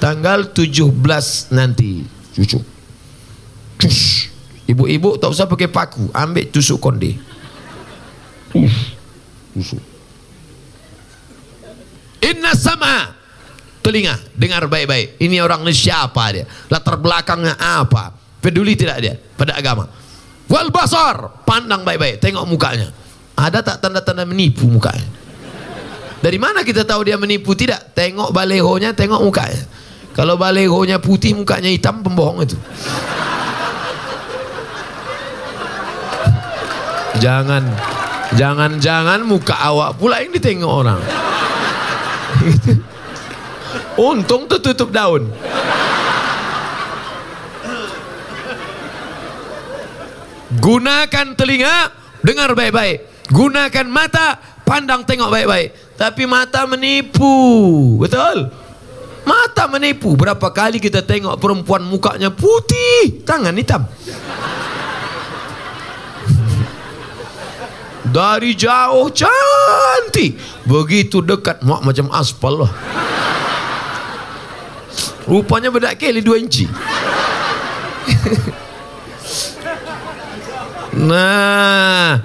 [SPEAKER 2] Tanggal 17 nanti, cucuk. Cus. Ibu-ibu tak usah pakai paku, ambil tusuk konde. Tusuk. Inna sama telinga dengar baik-baik. Ini orang ini siapa dia? Latar belakangnya apa? Peduli tidak dia pada agama? Wal basar pandang baik-baik, tengok mukanya. Ada tak tanda-tanda menipu mukanya? Dari mana kita tahu dia menipu? Tidak. Tengok balehonya, tengok mukanya. Kalau balehonya putih, mukanya hitam, pembohong itu. Jangan Jangan-jangan muka awak pula yang ditengok orang. Untung tertutup daun. Gunakan telinga, dengar baik-baik. Gunakan mata, pandang tengok baik-baik. Tapi mata menipu. Betul? Mata menipu. Berapa kali kita tengok perempuan mukanya putih, tangan hitam. Dari jauh cantik. Begitu dekat mak macam aspal lah. Rupanya bedak keli dua inci. nah,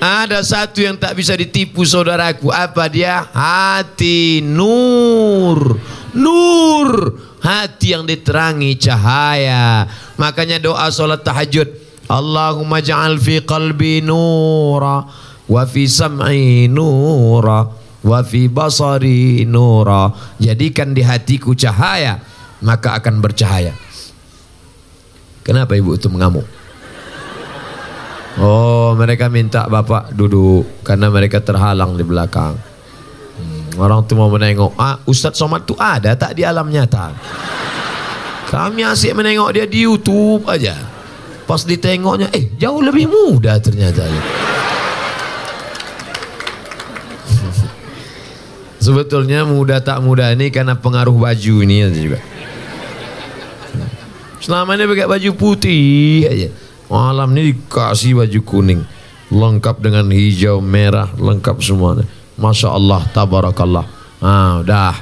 [SPEAKER 2] ada satu yang tak bisa ditipu saudaraku. Apa dia? Hati nur. Nur. Hati yang diterangi cahaya. Makanya doa solat tahajud. Allahumma ja'al fi qalbi nura wa fi sam'i nura wa fi basari nura. Jadikan di hatiku cahaya maka akan bercahaya. Kenapa ibu itu mengamuk? Oh mereka minta bapak duduk karena mereka terhalang di belakang. Hmm, orang tu mau menengok. Ah Ustaz Somad tu ada tak di alam nyata? Kami asyik menengok dia di YouTube aja. Pas ditengoknya eh jauh lebih muda ternyata Sebetulnya muda tak muda ini karena pengaruh baju ini juga. Selama ini pakai baju putih aja. Malam ini dikasih baju kuning. Lengkap dengan hijau, merah, lengkap semuanya. Masya Allah, tabarakallah. Ah, dah.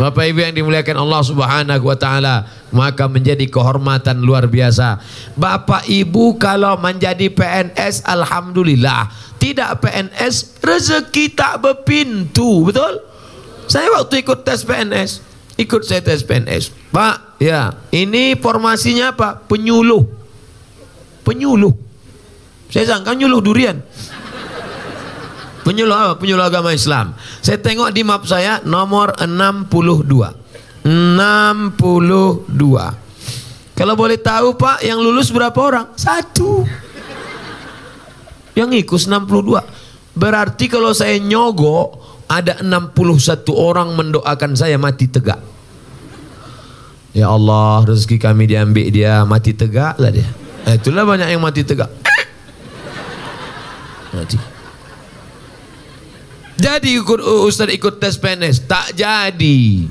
[SPEAKER 2] Bapak Ibu yang dimuliakan Allah Subhanahu wa taala, maka menjadi kehormatan luar biasa. Bapak Ibu kalau menjadi PNS alhamdulillah. Tidak PNS rezeki tak berpintu betul? Saya waktu ikut tes PNS ikut saya tes PNS Pak ya ini formasinya apa? Penyuluh. Penyuluh. Saya sangka nyuluh durian. Penyuluh apa? Penyuluh agama Islam. Saya tengok di map saya nomor 62 62 kalau boleh tahu Pak yang lulus berapa orang satu yang ikut 62. Berarti kalau saya nyogok ada 61 orang mendoakan saya mati tegak. Ya Allah, rezeki kami diambil dia mati tegak lah dia. Eh, itulah banyak yang mati tegak. Mati. Jadi ikut Ustaz ikut tes PNS tak jadi.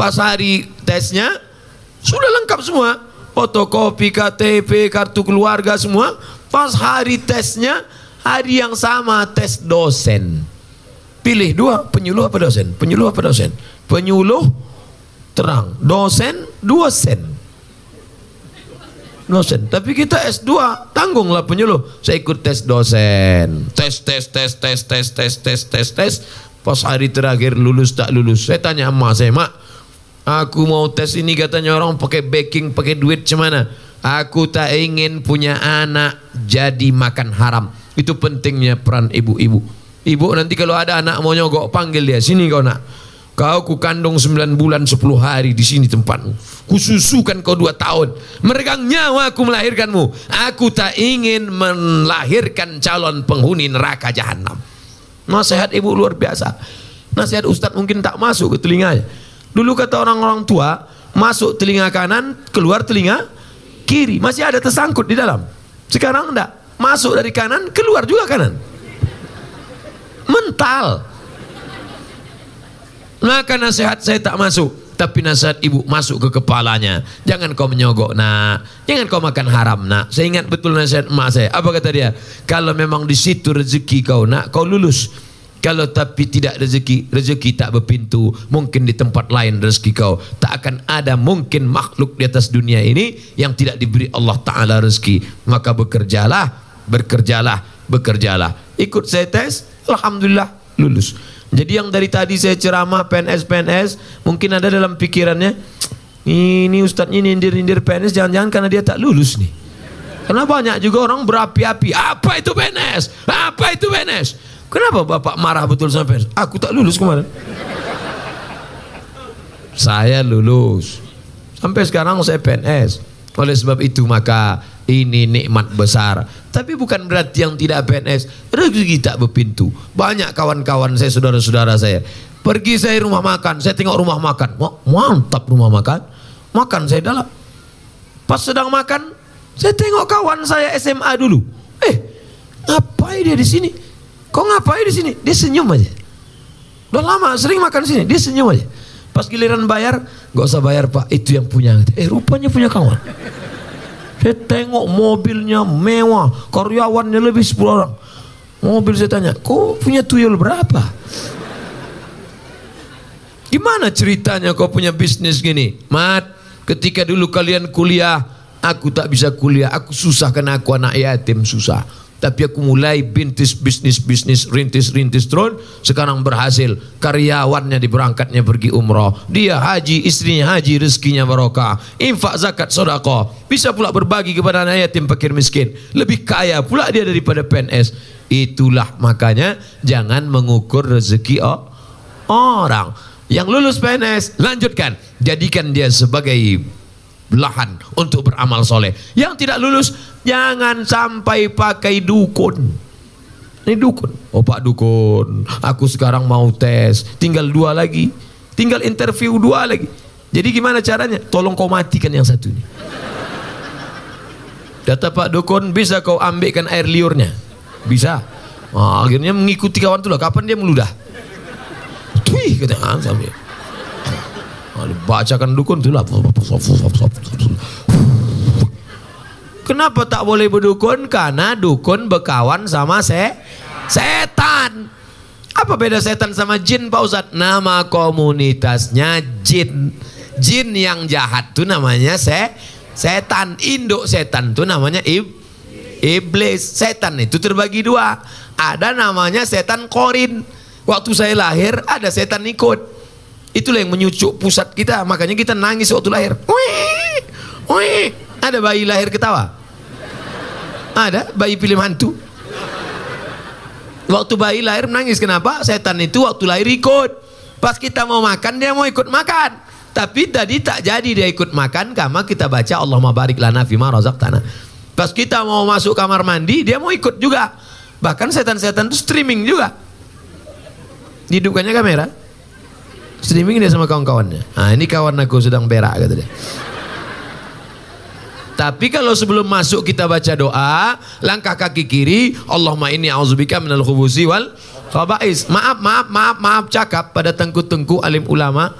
[SPEAKER 2] Pas hari tesnya sudah lengkap semua. Fotokopi KTP, kartu keluarga semua Pas hari tesnya, hari yang sama tes dosen. Pilih dua, penyuluh apa dosen? Penyuluh apa dosen? Penyuluh terang, dosen dua sen. Dosen. Tapi kita S2, tanggunglah penyuluh. Saya ikut tes dosen. Tes, tes, tes, tes, tes, tes, tes, tes, tes. Pas hari terakhir lulus tak lulus. Saya tanya emak saya, mak, aku mau tes ini katanya orang pakai backing, pakai duit cemana? Aku tak ingin punya anak jadi makan haram. Itu pentingnya peran ibu-ibu. Ibu nanti kalau ada anak mau nyogok panggil dia sini kau nak. Kau ku kandung 9 bulan 10 hari di sini tempatmu. Kususukan kau 2 tahun. Meregang nyawa aku melahirkanmu. Aku tak ingin melahirkan calon penghuni neraka jahanam. Nasihat ibu luar biasa. Nasihat ustaz mungkin tak masuk ke telinganya. Dulu kata orang-orang tua, masuk telinga kanan, keluar telinga kiri masih ada tersangkut di dalam sekarang enggak masuk dari kanan, keluar juga kanan. Mental. Maka nasihat saya tak masuk. Tapi nasihat ibu masuk ke kepalanya. Jangan kau menyogok nak. Jangan kau makan haram nak. Saya ingat betul nasihat emak saya. Apa kata dia? Kalau memang di situ rezeki kau nak, kau lulus. Kalau tapi tidak rezeki, rezeki tak berpintu. Mungkin di tempat lain rezeki kau. Tak akan ada mungkin makhluk di atas dunia ini yang tidak diberi Allah Ta'ala rezeki. Maka bekerjalah, bekerjalah, bekerjalah. Ikut saya tes, Alhamdulillah lulus. Jadi yang dari tadi saya ceramah PNS-PNS, mungkin ada dalam pikirannya, ini ustadznya nindir-nindir PNS, jangan-jangan karena dia tak lulus nih. Karena banyak juga orang berapi-api, apa itu PNS? Apa itu PNS? Kenapa Bapak marah betul sama PNS? Aku tak lulus kemarin. Saya lulus. Sampai sekarang saya PNS. Oleh sebab itu maka ini nikmat besar. Tapi bukan berarti yang tidak PNS rezeki tak berpintu. Banyak kawan-kawan saya, saudara-saudara saya. Pergi saya rumah makan, saya tengok rumah makan. Wah, mantap rumah makan. Makan saya dalam. Pas sedang makan, saya tengok kawan saya SMA dulu. Eh, ngapain dia di sini? Kok ngapain di sini? Dia senyum aja. Udah lama sering makan di sini, dia senyum aja. Pas giliran bayar, gak usah bayar pak, itu yang punya. Eh rupanya punya kawan. Saya tengok mobilnya mewah, karyawannya lebih 10 orang. Mobil saya tanya, kau punya tuyul berapa? Gimana ceritanya kau punya bisnis gini? Mat, ketika dulu kalian kuliah, aku tak bisa kuliah, aku susah karena aku anak yatim susah. Tapi aku mulai bintis bisnis-bisnis rintis-rintis terus sekarang berhasil. Karyawannya diberangkatnya pergi umroh. Dia haji, istrinya haji, rezekinya barokah. Infak zakat sodako. Bisa pula berbagi kepada anak yatim fakir miskin. Lebih kaya pula dia daripada PNS. Itulah makanya jangan mengukur rezeki oh, orang. Yang lulus PNS lanjutkan. Jadikan dia sebagai belahan untuk beramal soleh. Yang tidak lulus, jangan sampai pakai dukun. Ini dukun. Oh Pak Dukun, aku sekarang mau tes, tinggal dua lagi. Tinggal interview dua lagi. Jadi gimana caranya? Tolong kau matikan yang satu ini. Kata Pak Dukun, bisa kau ambilkan air liurnya? Bisa. Nah, akhirnya mengikuti kawan itu lah. Kapan dia meludah? Tuih, katanya sambil. Bacakan dukun itulah. Kenapa tak boleh berdukun? Karena dukun berkawan sama se setan. Apa beda setan sama jin Pak Ustadz? Nama komunitasnya jin. Jin yang jahat tuh namanya se setan. Induk setan tuh namanya ib iblis. Setan itu terbagi dua. Ada namanya setan korin. Waktu saya lahir ada setan ikut. Itulah yang menyucuk pusat kita. Makanya kita nangis waktu lahir. Wih, wih. Ada bayi lahir ketawa? Ada bayi film hantu. Waktu bayi lahir menangis kenapa? Setan itu waktu lahir ikut. Pas kita mau makan dia mau ikut makan. Tapi tadi tak jadi dia ikut makan karena kita baca Allahumma barik lana fima tanah. Pas kita mau masuk kamar mandi dia mau ikut juga. Bahkan setan-setan itu streaming juga. Dihidupkannya kamera. Streaming dia sama kawan-kawannya. Nah ini kawan aku sedang berak kata dia. Tapi kalau sebelum masuk kita baca doa, langkah kaki kiri, Allahumma inni a'udzubika minal khubusi wal khaba'is. Maaf, maaf, maaf, maaf cakap pada tengku-tengku alim ulama,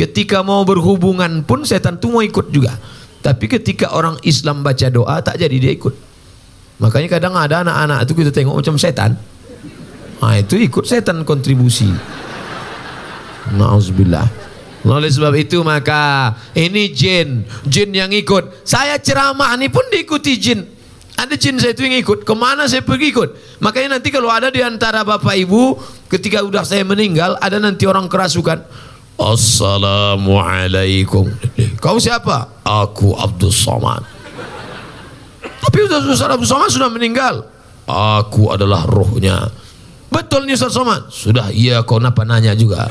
[SPEAKER 2] ketika mau berhubungan pun setan itu mau ikut juga. Tapi ketika orang Islam baca doa tak jadi dia ikut. Makanya kadang ada anak-anak itu kita tengok macam setan. Nah itu ikut setan kontribusi. Nauzubillah. Oleh sebab itu maka ini jin, jin yang ikut. Saya ceramah ini pun diikuti jin. Ada jin saya itu yang ikut. Ke mana saya pergi ikut. Makanya nanti kalau ada di antara bapak ibu, ketika udah saya meninggal, ada nanti orang kerasukan. Assalamualaikum. Kau siapa? Aku Abdul Somad. Tapi Ustaz Abdul Somad sudah meninggal. Aku adalah rohnya. Betul nih Ustaz Somad? Sudah, iya kau napa nanya juga.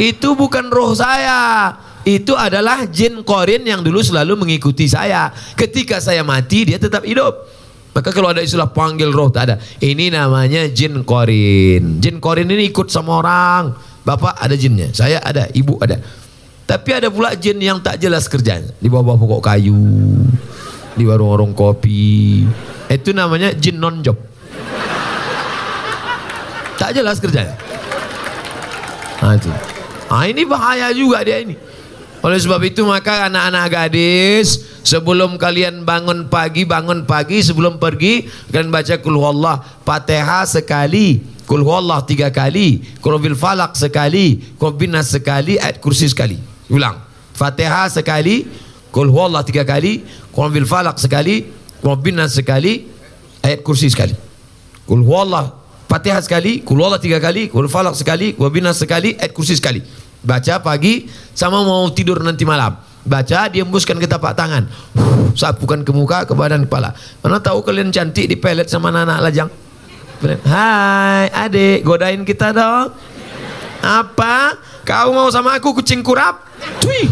[SPEAKER 2] Itu bukan roh saya. Itu adalah jin korin yang dulu selalu mengikuti saya. Ketika saya mati dia tetap hidup. Maka kalau ada istilah panggil roh tak ada. Ini namanya jin korin jin korin ini ikut sama orang. Bapak ada jinnya saya ada ibu ada. Tapi ada pula jin yang tak jelas kerjanya di bawah pokok kayu di warung-warung kopi. Itu namanya jin non job. Tak jelas kerjanya. Nah. Nah ini bahaya juga dia ini. Oleh sebab itu maka anak-anak gadis sebelum kalian bangun pagi bangun pagi sebelum pergi kalian baca kul huwallah Fatihah sekali, kul huwallah tiga kali, kul bil falak sekali, kul binas sekali, ayat kursi sekali. Ulang. Fatihah sekali, kul huwallah tiga kali, kul bil falak sekali, kul binas sekali, ayat kursi sekali. Kul huwallah Fatihah sekali, kul huwallah tiga kali, kul falak sekali, kul binas sekali, ayat kursi sekali. Baca pagi sama mau tidur nanti malam. Baca diembuskan ke tapak tangan. Sapukan ke muka, ke badan kepala. Mana tahu kalian cantik di pelet sama anak-anak lajang. Hai adik, godain kita dong. Apa? Kau mau sama aku kucing kurap? Cui.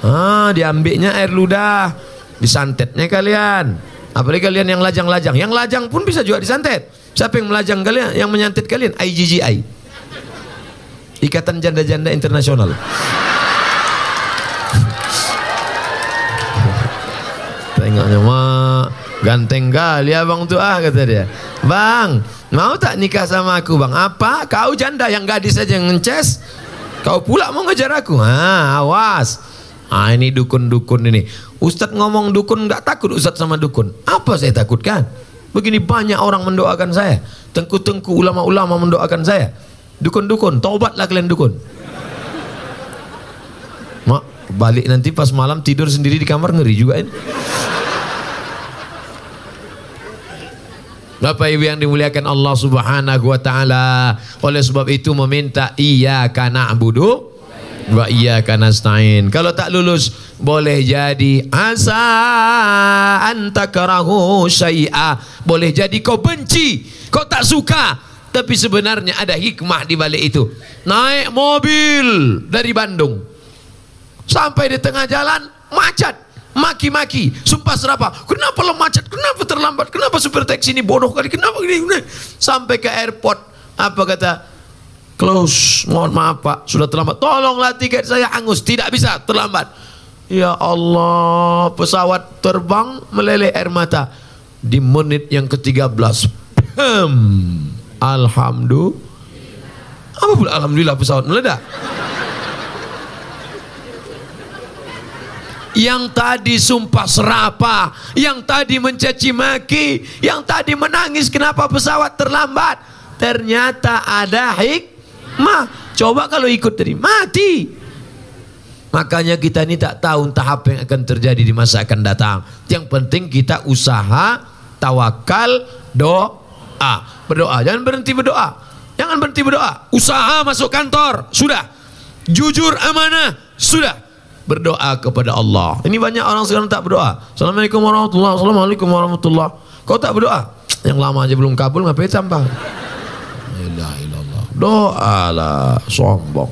[SPEAKER 2] Ah, diambilnya air ludah. Disantetnya kalian. Apalagi kalian yang lajang-lajang. Yang lajang pun bisa juga disantet. Siapa yang melajang kalian? Yang menyantet kalian? IGGI. Ikatan Janda-Janda Internasional. Tengoknya mak ganteng kali abang tu ah kata dia. Bang, mau tak nikah sama aku bang? Apa? Kau janda yang gadis saja ngeces. Kau pula mau ngejar aku? Ah, awas. Ah ini dukun-dukun ini. Ustaz ngomong dukun nggak takut Ustaz sama dukun. Apa saya takutkan? Begini banyak orang mendoakan saya. Tengku-tengku ulama-ulama mendoakan saya. Dukun-dukun, taubatlah kalian dukun. Mak, balik nanti pas malam tidur sendiri di kamar ngeri juga ini. Bapak Ibu yang dimuliakan Allah Subhanahu wa taala. Oleh sebab itu meminta iyyaka na'budu wa iyyaka nasta'in. Kalau tak lulus boleh jadi asa antakarahu syai'a. Boleh jadi kau benci, kau tak suka tapi sebenarnya ada hikmah di balik itu. Naik mobil dari Bandung. Sampai di tengah jalan macet. Maki-maki, sumpah serapa. Kenapa lo macet? Kenapa terlambat? Kenapa supir taksi ini bodoh kali? Kenapa gini? Sampai ke airport, apa kata? Close, mohon maaf pak, sudah terlambat. Tolonglah tiket saya angus, tidak bisa terlambat. Ya Allah, pesawat terbang meleleh air mata di menit yang ke-13. Hmm. Alhamdulillah. Apa pula Alhamdulillah pesawat meledak? Yang tadi sumpah serapa, yang tadi mencaci maki, yang tadi menangis kenapa pesawat terlambat. Ternyata ada hikmah. Coba kalau ikut tadi mati. Makanya kita ini tak tahu entah apa yang akan terjadi di masa akan datang. Yang penting kita usaha, tawakal, doa berdoa. Jangan berhenti berdoa. Jangan berhenti berdoa. Usaha masuk kantor, sudah. Jujur amanah, sudah. Berdoa kepada Allah. Ini banyak orang sekarang tak berdoa. Assalamualaikum warahmatullahi Assalamualaikum warahmatullahi Kau tak berdoa? Yang lama aja belum kabul ngapain tambah? La ilallah. Doa lah, sombong.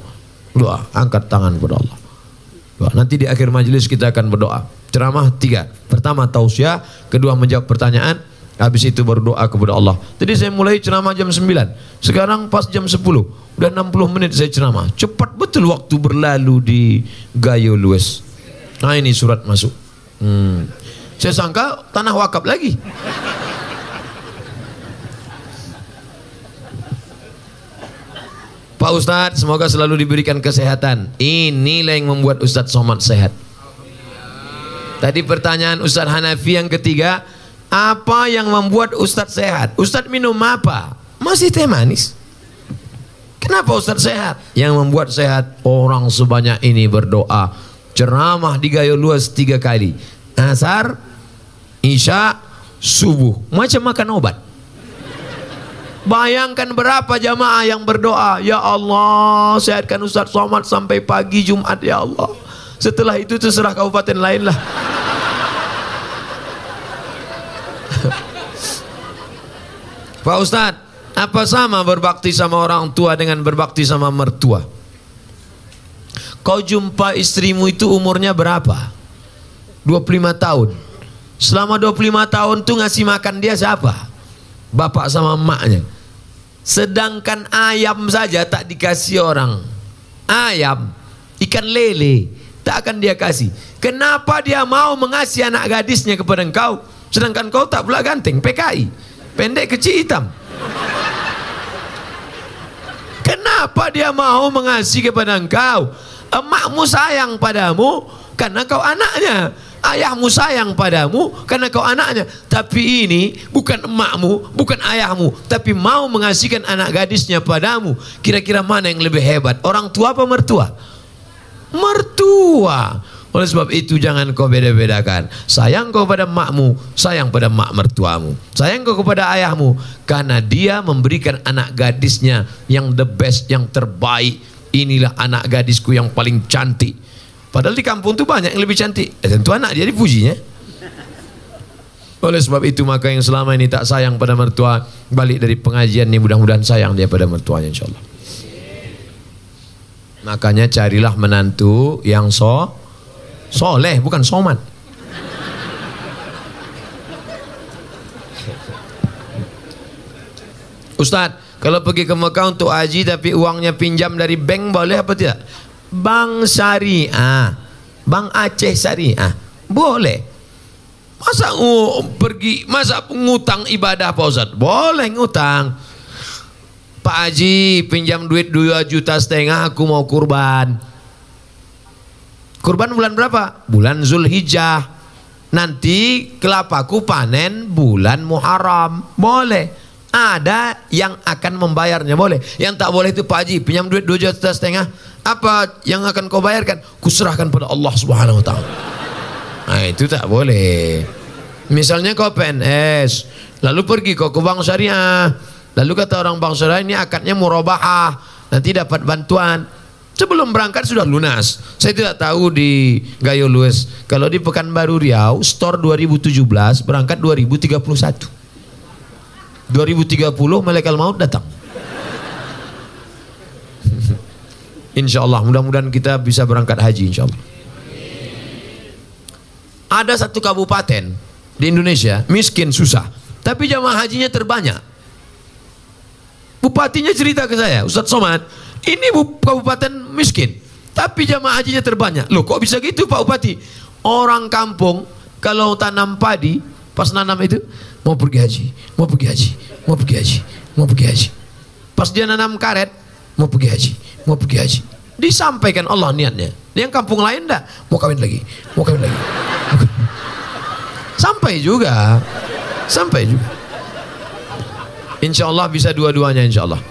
[SPEAKER 2] Doa, angkat tangan kepada Allah. Doa. Nanti di akhir majelis kita akan berdoa. Ceramah tiga. Pertama tausiah, kedua menjawab pertanyaan, Habis itu berdoa kepada Allah. Tadi saya mulai ceramah jam 9. Sekarang pas jam 10. Udah 60 menit saya ceramah. Cepat betul waktu berlalu di Gayo Lues. Nah ini surat masuk. Hmm. Saya sangka tanah wakaf lagi. Pak Ustadz, semoga selalu diberikan kesehatan. Inilah yang membuat Ustadz Somad sehat. Tadi pertanyaan Ustadz Hanafi yang ketiga, apa yang membuat Ustadz sehat? Ustadz minum apa? Masih teh manis. Kenapa Ustadz sehat? Yang membuat sehat orang sebanyak ini berdoa. Ceramah di Gayo Luas tiga kali. Asar, Isya, Subuh. Macam makan obat. Bayangkan berapa jamaah yang berdoa. Ya Allah, sehatkan Ustadz Somad sampai pagi Jumat ya Allah. Setelah itu terserah kabupaten lain lah. Pak Ustadz, apa sama berbakti sama orang tua dengan berbakti sama mertua? Kau jumpa istrimu itu umurnya berapa? 25 tahun. Selama 25 tahun tuh ngasih makan dia siapa? Bapak sama emaknya. Sedangkan ayam saja tak dikasih orang. Ayam, ikan lele, tak akan dia kasih. Kenapa dia mau mengasih anak gadisnya kepada engkau? Sedangkan kau tak pula ganteng, PKI. Pendek kecil hitam. Kenapa dia mau mengasihi kepada engkau? Emakmu sayang padamu karena kau anaknya. Ayahmu sayang padamu karena kau anaknya. Tapi ini bukan emakmu, bukan ayahmu, tapi mau mengasihkan anak gadisnya padamu. Kira-kira mana yang lebih hebat? Orang tua apa mertua? Mertua. Oleh sebab itu jangan kau beda-bedakan. Sayang kau pada makmu, sayang pada mak mertuamu. Sayang kau kepada ayahmu karena dia memberikan anak gadisnya yang the best, yang terbaik. Inilah anak gadisku yang paling cantik. Padahal di kampung tu banyak yang lebih cantik. Eh, tentu anak dia dipujinya. Oleh sebab itu maka yang selama ini tak sayang pada mertua balik dari pengajian ini mudah-mudahan sayang dia pada mertuanya insyaallah. Makanya carilah menantu yang so soleh bukan somat. Ustadz, kalau pergi ke Mekah untuk haji tapi uangnya pinjam dari bank boleh apa tidak? Bank Syariah, Bank Aceh Syariah, boleh. Masa uh, pergi, masa ngutang ibadah Pak Ustaz? Boleh ngutang. Pak Haji pinjam duit 2 juta setengah aku mau kurban. Kurban bulan berapa? Bulan Zulhijjah. Nanti kelapaku panen bulan Muharram. Boleh. Ada yang akan membayarnya boleh. Yang tak boleh itu Pak Haji pinjam duit 2 juta setengah. Apa yang akan kau bayarkan? Kuserahkan pada Allah Subhanahu wa taala. Nah, itu tak boleh. Misalnya kau PNS, lalu pergi kau ke bank syariah. Lalu kata orang bank syariah ini akadnya murabahah, nanti dapat bantuan. Sebelum berangkat sudah lunas. Saya tidak tahu di Gayo Lues. Kalau di Pekanbaru Riau, store 2017 berangkat 2031. 2030 malaikat maut datang. Insya Allah mudah-mudahan kita bisa berangkat haji insya Allah. Ada satu kabupaten di Indonesia miskin susah, tapi jamaah hajinya terbanyak. Bupatinya cerita ke saya, Ustadz Somad, ini kabupaten miskin, tapi jamaah hajinya terbanyak. Loh kok bisa gitu Pak Bupati? Orang kampung kalau tanam padi, pas nanam itu mau pergi haji, mau pergi haji, mau pergi haji, mau pergi haji. Pas dia nanam karet, mau pergi haji, mau pergi haji. Disampaikan Allah niatnya. Yang kampung lain enggak, mau kawin lagi, mau kawin lagi. Sampai juga. Sampai juga. Insya Allah bisa dua-duanya insya Allah.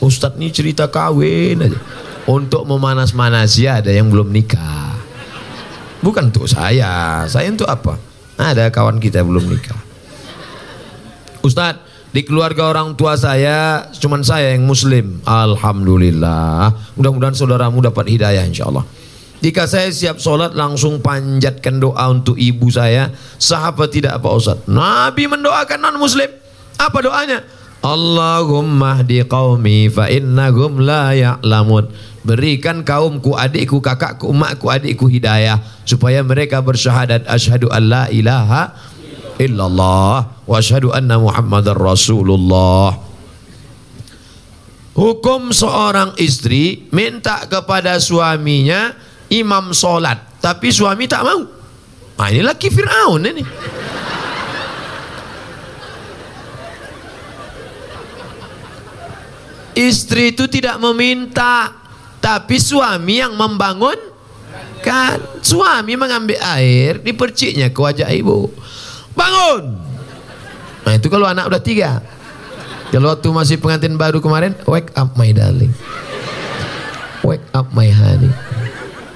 [SPEAKER 2] Ustadz ini cerita kawin aja. Untuk memanas-manasi ada yang belum nikah. Bukan untuk saya. Saya untuk apa? Ada kawan kita belum nikah. Ustadz, di keluarga orang tua saya cuman saya yang muslim. Alhamdulillah. Mudah-mudahan saudaramu dapat hidayah insya Allah. Jika saya siap sholat langsung panjatkan doa untuk ibu saya. Sahabat tidak apa Ustaz? Nabi mendoakan non muslim. Apa doanya? Allahumma di qaumi fa innahum la ya'lamun. Berikan kaumku, adikku, kakakku, emakku, adikku hidayah supaya mereka bersyahadat asyhadu an la ilaha illallah wa asyhadu anna muhammadar rasulullah. Hukum seorang istri minta kepada suaminya imam solat tapi suami tak mau nah ini laki Fir'aun ini istri itu tidak meminta tapi suami yang membangun kan? Suami mengambil air di perciknya ke wajah ibu. Bangun! Nah itu kalau anak udah tiga. Kalau waktu masih pengantin baru kemarin wake up my darling. Wake up my honey.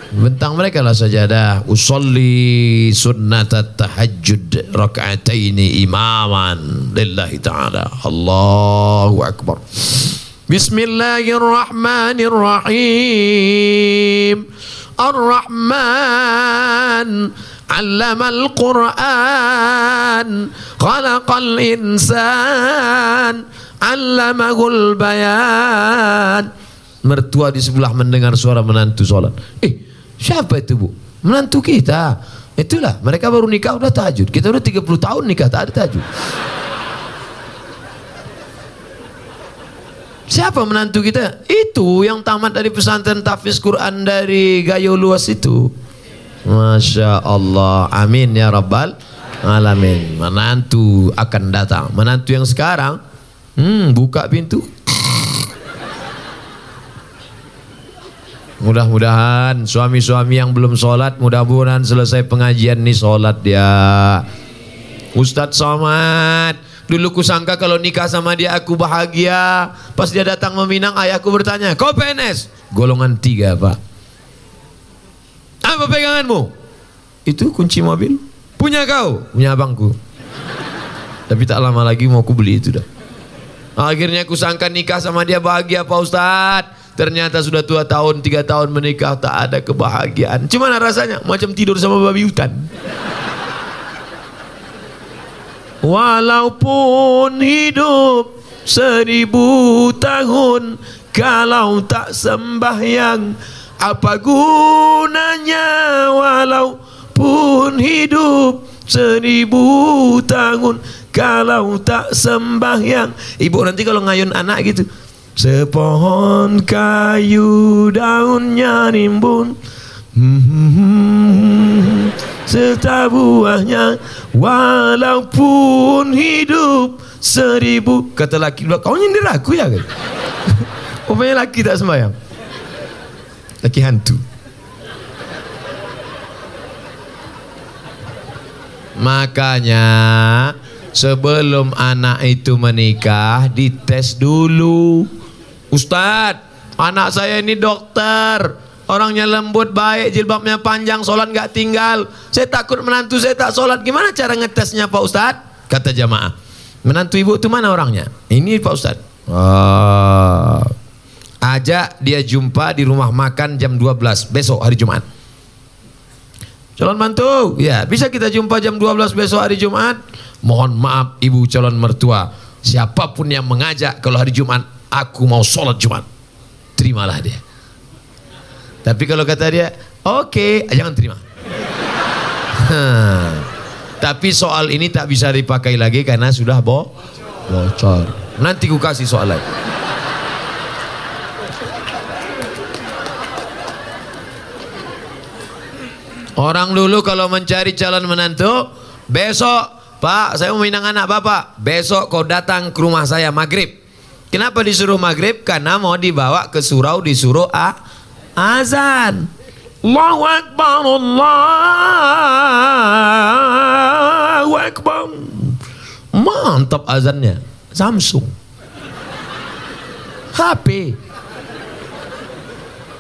[SPEAKER 2] Bentang mereka lah sajadah. Usalli sunnat tahajud Raka'ataini imaman Lillahi ta'ala. Allahu Akbar Bismillahirrahmanirrahim Ar-Rahman علم القرآن خلق الإنسان علمه البيان mertua di sebelah mendengar suara menantu sholat eh Siapa itu bu? Menantu kita. Itulah, mereka baru nikah udah tahajud. Kita udah 30 tahun nikah tak ada tahajud. Siapa menantu kita? Itu yang tamat dari pesantren tahfiz Quran dari Gayo Luas itu. Masya Allah. Amin ya Rabbal Alamin. Menantu akan datang. Menantu yang sekarang, hmm, buka pintu. Mudah-mudahan suami-suami yang belum sholat, mudah-mudahan selesai pengajian nih sholat dia. Ustadz Somad, dulu kusangka kalau nikah sama dia aku bahagia. Pas dia datang meminang, ayahku bertanya, kau PNS? Golongan tiga pak. Apa peganganmu? Itu kunci mobil. Punya kau? Punya abangku. Tapi tak lama lagi mau aku beli itu dah. Akhirnya aku sangka nikah sama dia bahagia Pak Ustadz. Ternyata sudah tua tahun, tiga tahun menikah tak ada kebahagiaan. Cuma rasanya macam tidur sama babi hutan. Walaupun hidup seribu tahun kalau tak sembahyang apa gunanya? Walaupun hidup seribu tahun kalau tak sembahyang. Ibu nanti kalau ngayun anak gitu sepohon kayu daunnya rimbun. Hmm, serta buahnya walaupun hidup seribu. Kata laki dua kau nyindir aku ya? Kan Rupanya laki tak sembahyang. Laki hantu. Makanya sebelum anak itu menikah dites dulu. Ustadz, anak saya ini dokter. Orangnya lembut, baik, jilbabnya panjang, sholat nggak tinggal. Saya takut menantu saya tak sholat. Gimana cara ngetesnya Pak Ustadz? Kata jamaah. Menantu ibu itu mana orangnya? Ini Pak Ustadz. Oh. Ajak dia jumpa di rumah makan jam 12 besok hari Jumat. Calon mantu, ya bisa kita jumpa jam 12 besok hari Jumat. Mohon maaf ibu calon mertua, siapa pun yang mengajak kalau hari Jumat aku mau sholat Jumat, terimalah dia. Tapi kalau kata dia, oke, okay, jangan terima. Tapi soal ini tak bisa dipakai lagi karena sudah bo bocor. Nanti ku kasih soal lain. Orang dulu kalau mencari calon menantu, besok Pak, saya mau minang anak bapak. Besok kau datang ke rumah saya maghrib. Kenapa disuruh maghrib? Karena mau dibawa ke surau disuruh a azan. Allahu Akbar, Allahu Akbar. Mantap azannya. Samsung. HP.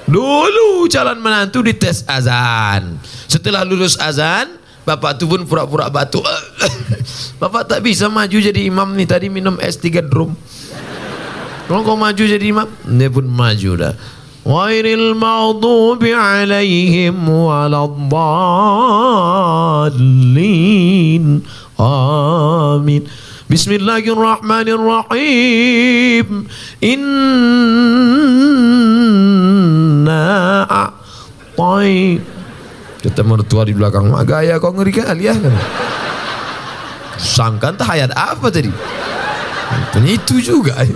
[SPEAKER 2] Dulu calon menantu dites azan. Setelah lulus azan, bapak tu pun pura-pura batuk. bapak tak bisa maju jadi imam nih. Tadi minum es tiga drum. Kalau kau maju jadi imam, dia pun maju dah. Wairil maghdubi alaihim waladdallin. Amin. Bismillahirrahmanirrahim. Inna a'tai. Kata mertua di belakang, mak gaya kau ngeri kali ya. Sangkan tak hayat apa tadi? Itu juga.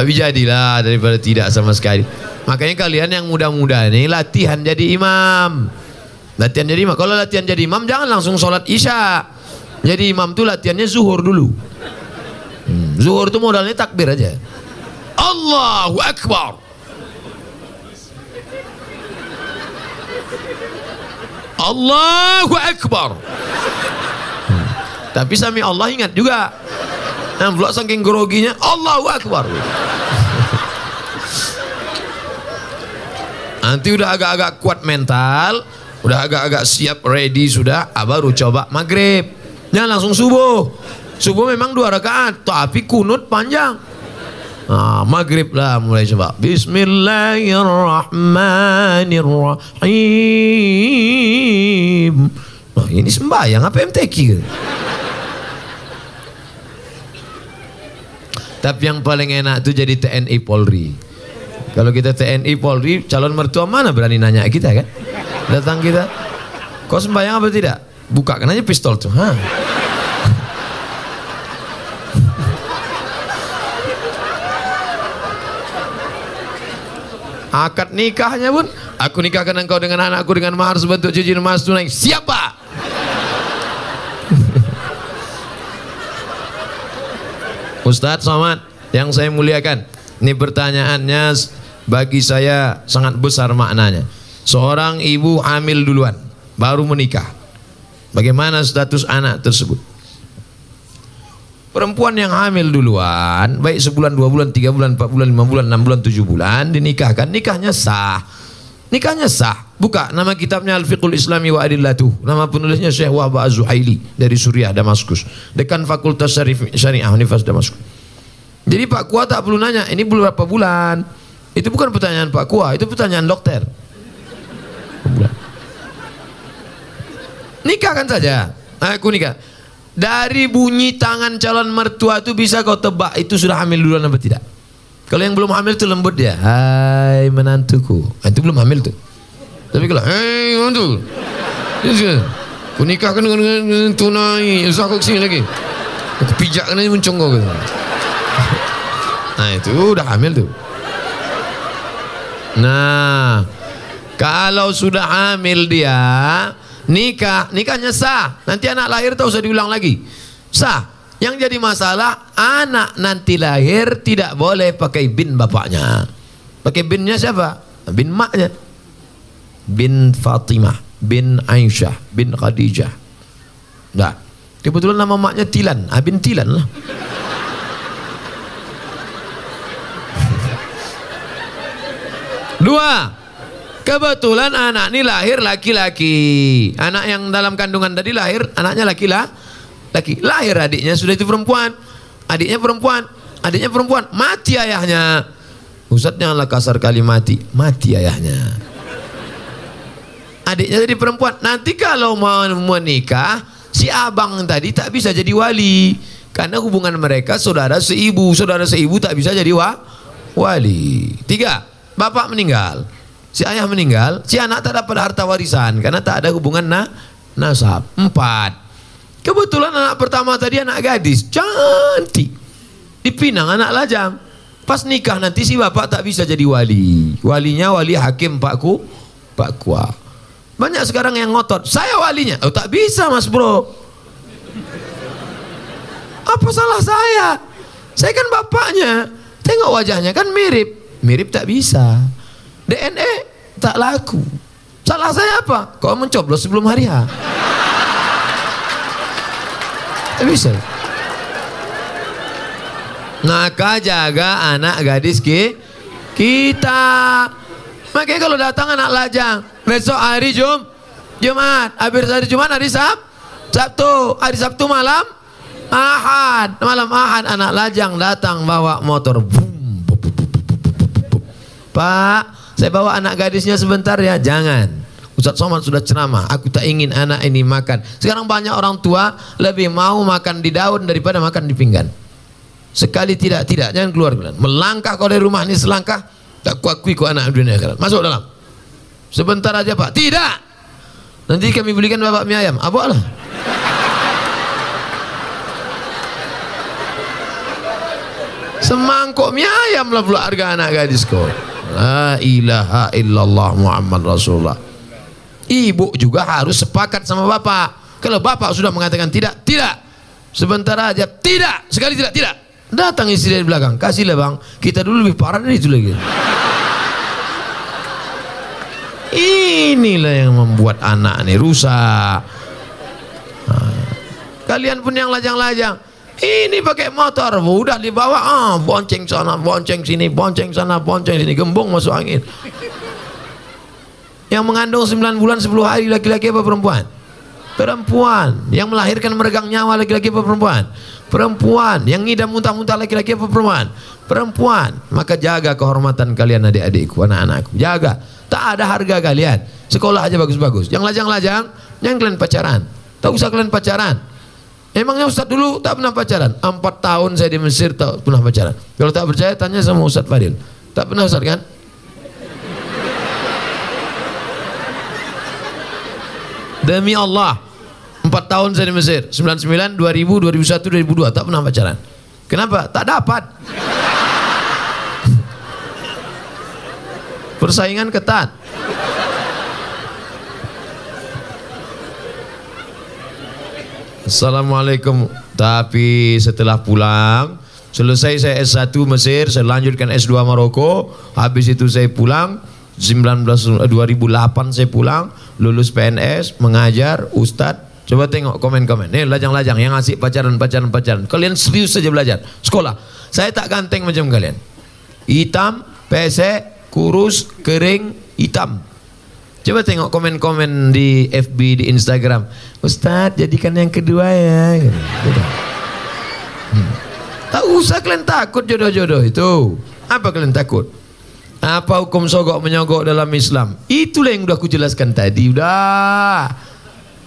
[SPEAKER 2] Tapi jadilah daripada tidak sama sekali. Makanya kalian yang muda-muda ini latihan jadi imam. Latihan jadi imam. Kalau latihan jadi imam jangan langsung sholat isya. Jadi imam tuh latihannya zuhur dulu. Hmm. Zuhur tuh modalnya takbir aja. Allahu Akbar. Allahu Akbar. Hmm. Tapi sami Allah ingat juga. Pula saking groginya Allahu Akbar. Nanti udah agak-agak kuat mental, udah agak-agak siap ready sudah, ah, baru coba maghrib. Jangan langsung subuh. Subuh memang dua rakaat, tapi kunut panjang. Nah, maghrib lah mulai coba. Bismillahirrahmanirrahim. Nah, ini sembahyang apa MTQ? Tapi yang paling enak itu jadi TNI Polri. Kalau kita TNI Polri, calon mertua mana berani nanya kita kan? Datang kita, kau sembahyang apa tidak? Bukakan aja pistol tuh. Hah? Akad nikahnya pun Aku nikahkan engkau dengan anakku dengan mahar sebentuk cincin emas tunai. Siapa? Ustadz Somad yang saya muliakan. Ini pertanyaannya bagi saya sangat besar maknanya. Seorang ibu hamil duluan, baru menikah. Bagaimana status anak tersebut? Perempuan yang hamil duluan, baik sebulan, dua bulan, tiga bulan, empat bulan, lima bulan, enam bulan, tujuh bulan, dinikahkan, nikahnya sah. Nikahnya sah. Buka nama kitabnya Al-Fiqhul Islami wa Adillatuh. Nama penulisnya Syekh Wahba Az-Zuhaili dari Suriah, Damaskus. Dekan Fakultas Syariah Universitas Damaskus. Jadi Pak Kua tak perlu nanya, ini berapa bulan? Itu bukan pertanyaan Pak Kua, itu pertanyaan dokter. Bulan. Nikahkan saja. Aku nikah. Dari bunyi tangan calon mertua itu bisa kau tebak itu sudah hamil duluan apa tidak? Kalau yang belum hamil itu lembut dia. Hai menantuku. Nah, itu belum hamil tuh. Tapi kalau hei menantu. Kau nikahkan dengan, dengan, tunai. Usah kau ke sini lagi. Aku pijakkan aja muncung kau. Gitu. Nah itu udah hamil tuh. Nah, kalau sudah hamil dia, nikah, nikahnya sah. Nanti anak lahir tak usah diulang lagi. Sah. Yang jadi masalah anak nanti lahir tidak boleh pakai bin bapaknya. Pakai binnya siapa? Bin maknya. Bin Fatimah, bin Aisyah, bin Khadijah. Nah, kebetulan nama maknya Tilan, ah, bin Tilan lah. Dua, kebetulan anak ini lahir laki-laki. Anak yang dalam kandungan tadi lahir, anaknya laki-laki. Laki. Lahir adiknya sudah itu perempuan. Adiknya perempuan. Adiknya perempuan. Mati ayahnya. Ustaz janganlah kasar kali mati. Mati ayahnya. Adiknya jadi perempuan. Nanti kalau mau menikah, si abang tadi tak bisa jadi wali. Karena hubungan mereka saudara seibu. Saudara seibu tak bisa jadi wa wali. Tiga, bapak meninggal. Si ayah meninggal, si anak tak dapat harta warisan karena tak ada hubungan na nasab. Empat, kebetulan anak pertama tadi anak gadis, cantik. Dipinang anak lajang. Pas nikah nanti si bapak tak bisa jadi wali. Walinya wali hakim pakku, pak kua. Banyak sekarang yang ngotot, saya walinya. Oh tak bisa mas bro. Apa salah saya? Saya kan bapaknya. Tengok wajahnya kan mirip. Mirip tak bisa. DNA tak laku. Salah saya apa? Kau mencoblos sebelum hari H. Tak bisa. Maka jaga anak gadis ki kita. Makanya kalau datang anak lajang, besok hari Jum, Jumat, habis hari Jumat hari Sab, Sabtu, hari Sabtu malam, Ahad, malam Ahad anak lajang datang bawa motor, Pak, saya bawa anak gadisnya sebentar ya. Jangan. Ustaz Somad sudah ceramah. Aku tak ingin anak ini makan. Sekarang banyak orang tua lebih mau makan di daun daripada makan di pinggan. Sekali tidak, tidak. Jangan keluar. Melangkah kau dari rumah ini selangkah. Tak kuakui kau anak dunia akhirat. Masuk dalam. Sebentar aja pak. Tidak. Nanti kami belikan bapak mie ayam. Apa lah? Semangkuk mie ayam lah pula harga anak gadis kau. La ilaha illallah Muhammad Rasulullah. Ibu juga harus sepakat sama bapak. Kalau bapak sudah mengatakan tidak, tidak. Sebentar aja, tidak. Sekali tidak, tidak. Datang istri dari belakang. Kasihlah bang. Kita dulu lebih parah dari itu lagi. Inilah yang membuat anak ini rusak. Nah, kalian pun yang lajang-lajang. Ini pakai motor, udah dibawa, ah, bonceng sana, bonceng sini, bonceng sana, bonceng sini, gembung masuk angin. Yang mengandung 9 bulan 10 hari laki-laki apa perempuan? Perempuan. Yang melahirkan meregang nyawa laki-laki apa perempuan? Perempuan. Yang ngidam muntah-muntah laki-laki apa perempuan? Perempuan. Maka jaga kehormatan kalian adik-adikku, anak-anakku. Jaga. Tak ada harga kalian. Sekolah aja bagus-bagus. Yang lajang-lajang, yang kalian pacaran. Tak usah kalian pacaran. Emangnya Ustaz dulu tak pernah pacaran? Empat tahun saya di Mesir tak pernah pacaran. Kalau tak percaya tanya sama Ustaz Fadil. Tak pernah Ustaz kan? Demi Allah. Empat tahun saya di Mesir. 99, 2000, 2001, 2002. Tak pernah pacaran. Kenapa? Tak dapat. Persaingan ketat. Assalamualaikum. Tapi setelah pulang, selesai saya S1 Mesir, saya lanjutkan S2 Maroko, habis itu saya pulang, 19, 2008 eh, saya pulang, lulus PNS, mengajar, ustadz, coba tengok komen-komen, nih lajang-lajang yang ngasih pacaran-pacaran-pacaran, kalian serius saja belajar, sekolah, saya tak ganteng macam kalian, hitam, pesek, kurus, kering, hitam. Coba tengok komen-komen di FB, di Instagram. Ustadz, jadikan yang kedua ya. Gitu. Hmm. Tak usah kalian takut jodoh-jodoh itu. Apa kalian takut? Apa hukum sogok menyogok dalam Islam? Itulah yang sudah aku jelaskan tadi. Udah.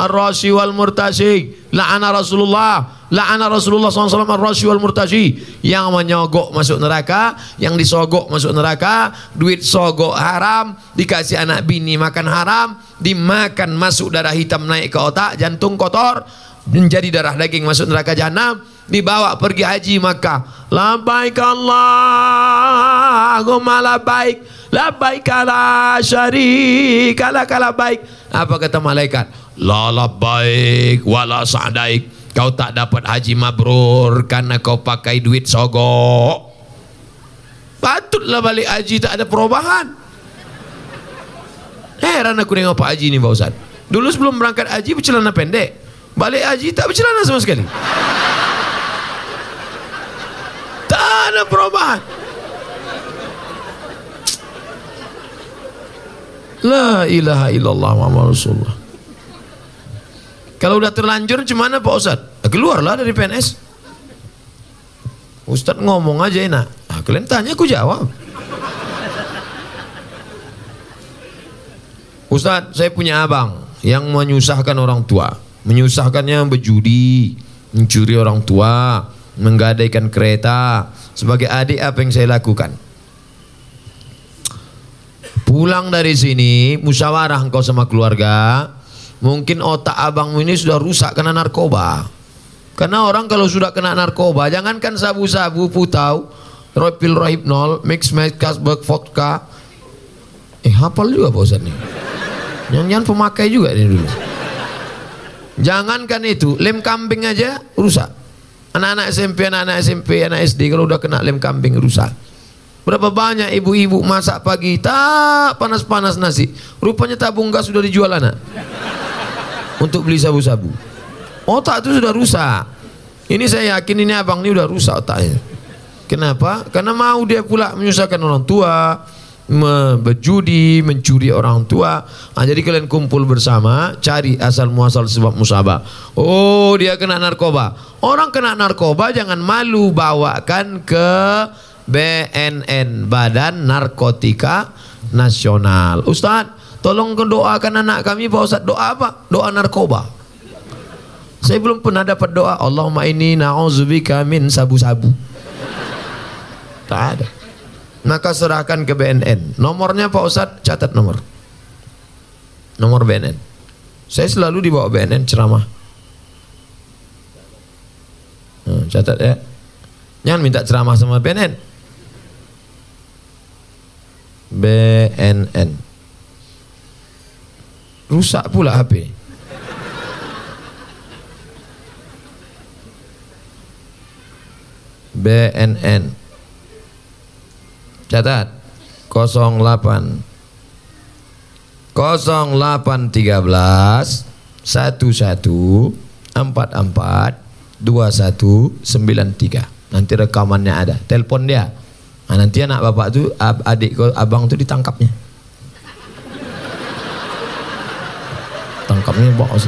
[SPEAKER 2] Ar-Rashi wal Murtashi. La'ana Rasulullah. La'ana Rasulullah SAW Ar-Rashi wal Murtashi. Yang menyogok masuk neraka. Yang disogok masuk neraka. Duit sogok haram. Dikasih anak bini makan haram. Dimakan masuk darah hitam naik ke otak. Jantung kotor. Menjadi darah daging masuk neraka jahanam. Dibawa pergi haji Makkah. Labaik Allahumma labaik. Labaik ala syarika kala baik. Apa kata malaikat? La labaik wala sa'daik. Kau tak dapat haji mabrur karena kau pakai duit sogok. Patutlah balik haji tak ada perubahan. Heran aku tengok Pak Haji ni Pak Ustaz. Dulu sebelum berangkat haji bercelana pendek. Balik haji tak bercelana sama sekali. Tak ada perubahan. La ilaha illallah Muhammad Rasulullah. Kalau udah terlanjur gimana Pak Ustaz? Nah, keluarlah dari PNS. Ustaz ngomong aja enak. Nah, kalian tanya aku jawab. Ustaz, saya punya abang yang menyusahkan orang tua. Menyusahkannya berjudi, mencuri orang tua, menggadaikan kereta. Sebagai adik apa yang saya lakukan? Pulang dari sini, musyawarah engkau sama keluarga, Mungkin otak abangmu ini sudah rusak karena narkoba. Karena orang kalau sudah kena narkoba, jangankan sabu-sabu, putau, ropil rohipnol, mix mix kasbek vodka. Eh hafal juga Ustaz nih. Jangan-jangan pemakai juga ini dulu. Jangankan itu, lem kambing aja rusak. Anak-anak SMP, anak-anak SMP, anak SD kalau udah kena lem kambing rusak. Berapa banyak ibu-ibu masak pagi tak panas-panas nasi. Rupanya tabung gas sudah dijual anak untuk beli sabu-sabu. Otak itu sudah rusak. Ini saya yakin ini abang ini sudah rusak otaknya. Kenapa? Karena mau dia pula menyusahkan orang tua, berjudi, mencuri orang tua. Nah, jadi kalian kumpul bersama, cari asal muasal sebab musabah. Oh, dia kena narkoba. Orang kena narkoba jangan malu bawakan ke BNN, Badan Narkotika Nasional. Ustadz, Tolong doakan anak kami Pak Ustaz doa apa? Doa narkoba. Saya belum pernah dapat doa Allahumma ini na'udzubika min sabu-sabu. Tak ada. Maka serahkan ke BNN. Nomornya Pak Ustaz catat nomor. Nomor BNN. Saya selalu dibawa BNN ceramah. Hmm, catat ya. Jangan minta ceramah sama BNN. BNN rusak pula HP. BNN catat. 08 0813 11 44 2193 nanti rekamannya ada. Telepon dia. Nah, nanti anak bapak tuh adik abang tuh ditangkapnya tangkapnya bos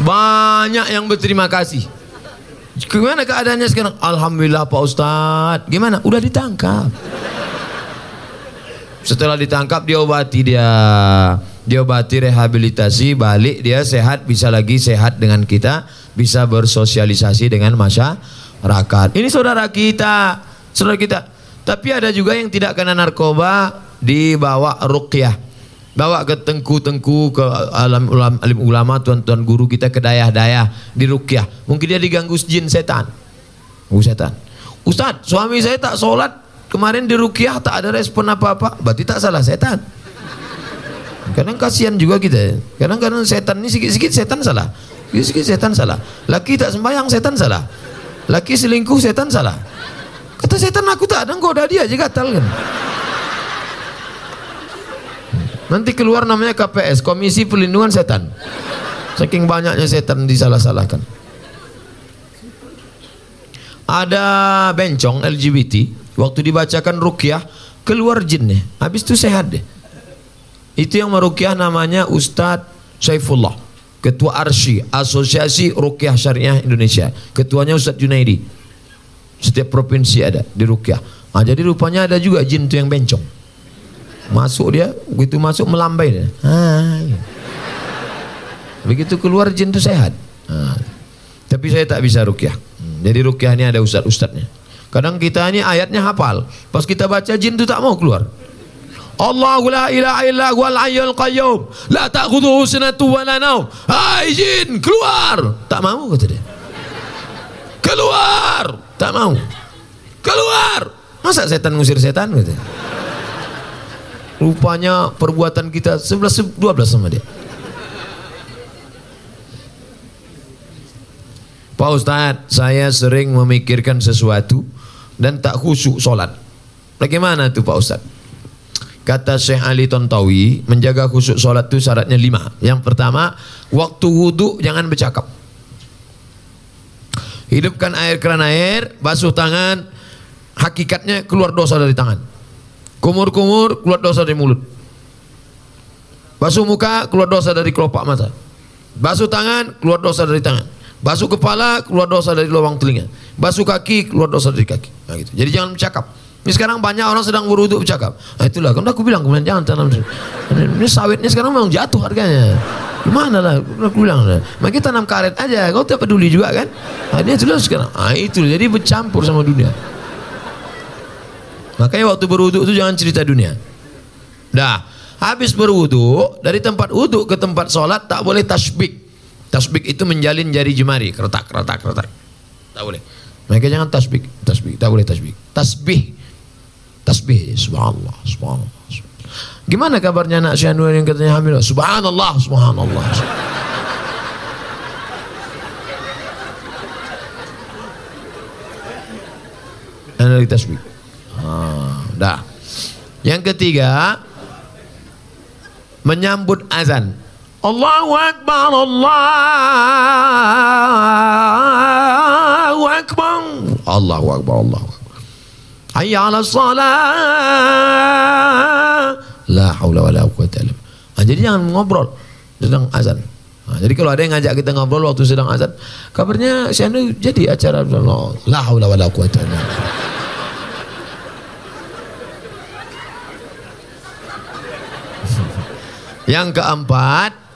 [SPEAKER 2] banyak yang berterima kasih. Gimana keadaannya sekarang? Alhamdulillah Pak Ustadz. Gimana? Udah ditangkap. Setelah ditangkap diobati dia. Diobati rehabilitasi balik dia sehat bisa lagi sehat dengan kita bisa bersosialisasi dengan masyarakat. Ini saudara kita saudara kita. Tapi ada juga yang tidak kena narkoba dibawa ruqyah bawa ke tengku-tengku ke alam ulama, alim ulama tuan-tuan guru kita ke dayah-dayah di rukyah mungkin dia diganggu jin setan ganggu setan Ustaz suami saya tak sholat kemarin di rukyah tak ada respon apa-apa berarti tak salah setan kadang kasihan juga kita kadang-kadang setan ini sikit-sikit setan salah setan salah. Laki tak sembahyang setan salah. Laki selingkuh setan salah. Kata setan aku tak ada goda dia aja gatal kan. Nanti keluar namanya KPS, Komisi Pelindungan Setan. Saking banyaknya setan disalah-salahkan. Ada bencong LGBT, waktu dibacakan rukyah, keluar jinnya. Habis itu sehat deh. Itu yang merukyah namanya Ustadz Saifullah. Ketua Arsi, Asosiasi Rukyah Syariah Indonesia. Ketuanya Ustadz Junaidi. Setiap provinsi ada di rukyah. Nah, jadi rupanya ada juga jin itu yang bencong. Masuk dia, begitu masuk melambai dia. Hai. Begitu keluar jin itu sehat. Nah, tapi saya tak bisa rukyah. Hmm, jadi rukyah ini ada ustad-ustadnya. Kadang kita ini ayatnya hafal. Pas kita baca jin itu tak mau keluar. Allahu la ilaha illa huwal hayyul qayyum la ta'khudhuhu sinatun wa la naum. Hai jin, keluar. Tak mau kata dia. Keluar. Tak mau. Keluar. Masa setan ngusir setan kata. Rupanya perbuatan kita 11 12 sama dia. Pak Ustadz, saya sering memikirkan sesuatu dan tak khusyuk sholat. Bagaimana tuh Pak Ustadz? Kata Syekh Ali Tontawi, menjaga khusyuk sholat itu syaratnya lima. Yang pertama, waktu wudhu jangan bercakap. Hidupkan air keran air, basuh tangan, hakikatnya keluar dosa dari tangan. Kumur-kumur, keluar dosa dari mulut. Basuh muka, keluar dosa dari kelopak mata. Basuh tangan, keluar dosa dari tangan. Basuh kepala, keluar dosa dari lubang telinga. Basuh kaki, keluar dosa dari kaki. Nah, gitu. Jadi jangan bercakap. Ini sekarang banyak orang sedang berwudhu bercakap. Nah, itulah, kan aku bilang kemudian jangan tanam. Ini sawitnya sekarang memang jatuh harganya. Gimana lah, aku bilang lah. Maka tanam karet aja, kau tak peduli juga kan? Nah, itulah sekarang. Nah, itu jadi bercampur sama dunia. Makanya waktu berwudhu itu jangan cerita dunia. Dah, habis berwudhu dari tempat wudhu ke tempat sholat tak boleh tasbih. Tasbih itu menjalin jari jemari, keretak, keretak, keretak. Tak boleh. Mereka jangan tasbih, tasbih, tak boleh tasbih. Tasbih tasbih subhanallah subhanallah gimana kabarnya anak Syanur yang katanya hamil subhanallah subhanallah dan tasbih ah, dah. Yang ketiga menyambut azan. Allahu Akbar Allahu Akbar. Allahu Akbar Allahu Akbar. Hayya 'ala salah. La haula wala quwata illa nah, jadi jangan ngobrol sedang azan. Nah, jadi kalau ada yang ngajak kita ngobrol waktu sedang azan, kabarnya saya jadi acara. La haula wala quwata illa Yang keempat,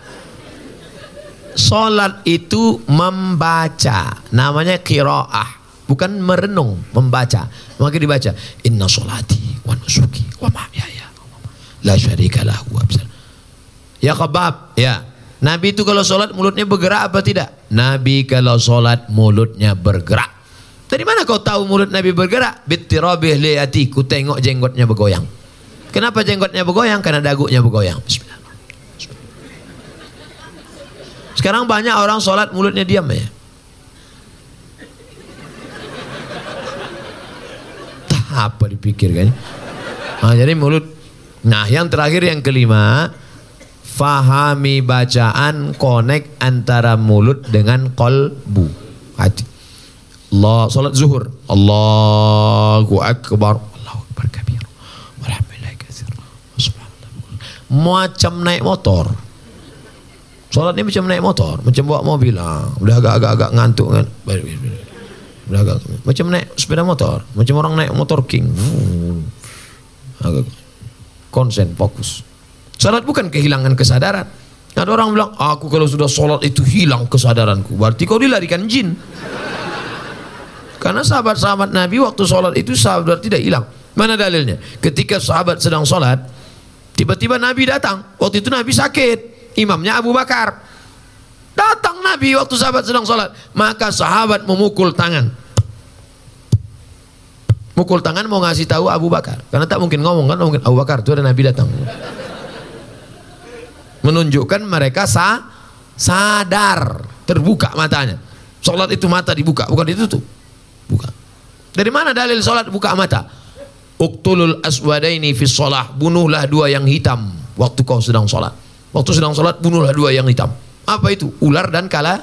[SPEAKER 2] Salat itu membaca, namanya qiraah bukan merenung, membaca. Maka dibaca, inna solati wa nusuki wa mahyaya la syarika lahu Ya kebab, ya. Nabi itu kalau sholat mulutnya bergerak apa tidak? Nabi kalau sholat mulutnya bergerak. Dari mana kau tahu mulut Nabi bergerak? Bittirabih liati, ku tengok jenggotnya bergoyang. Kenapa jenggotnya bergoyang? Karena dagunya bergoyang. Bismillah. Sekarang banyak orang sholat mulutnya diam ya. apa dipikirkan. Nah, jadi mulut. Nah yang terakhir yang kelima fahami bacaan connect antara mulut dengan kolbu. Hati. Allah salat zuhur. Allahu akbar. Allahu akbar kabir. Walhamdulillah katsir. Macam naik motor Salat ini macam naik motor, macam bawa mobil. Ah, udah agak-agak ngantuk kan. Belakang macam naik sepeda motor macam orang naik motor king. Agak konsen fokus. Salat bukan kehilangan kesadaran. Ada orang bilang aku kalau sudah sholat itu hilang kesadaranku. Berarti kau dilarikan jin. Karena sahabat-sahabat Nabi waktu sholat itu sahabat tidak hilang. Mana dalilnya? Ketika sahabat sedang sholat tiba-tiba Nabi datang. Waktu itu Nabi sakit imamnya Abu Bakar Datang Nabi waktu sahabat sedang sholat. Maka sahabat memukul tangan. Mukul tangan mau ngasih tahu Abu Bakar. Karena tak mungkin ngomong kan, mungkin Abu Bakar itu ada Nabi datang. Menunjukkan mereka sa sadar terbuka matanya. Sholat itu mata dibuka, bukan ditutup. Buka. Dari mana dalil sholat buka mata? Uktulul aswadaini fi sholah. Bunuhlah dua yang hitam waktu kau sedang sholat. Waktu sedang sholat bunuhlah dua yang hitam. Apa itu? Ular dan kala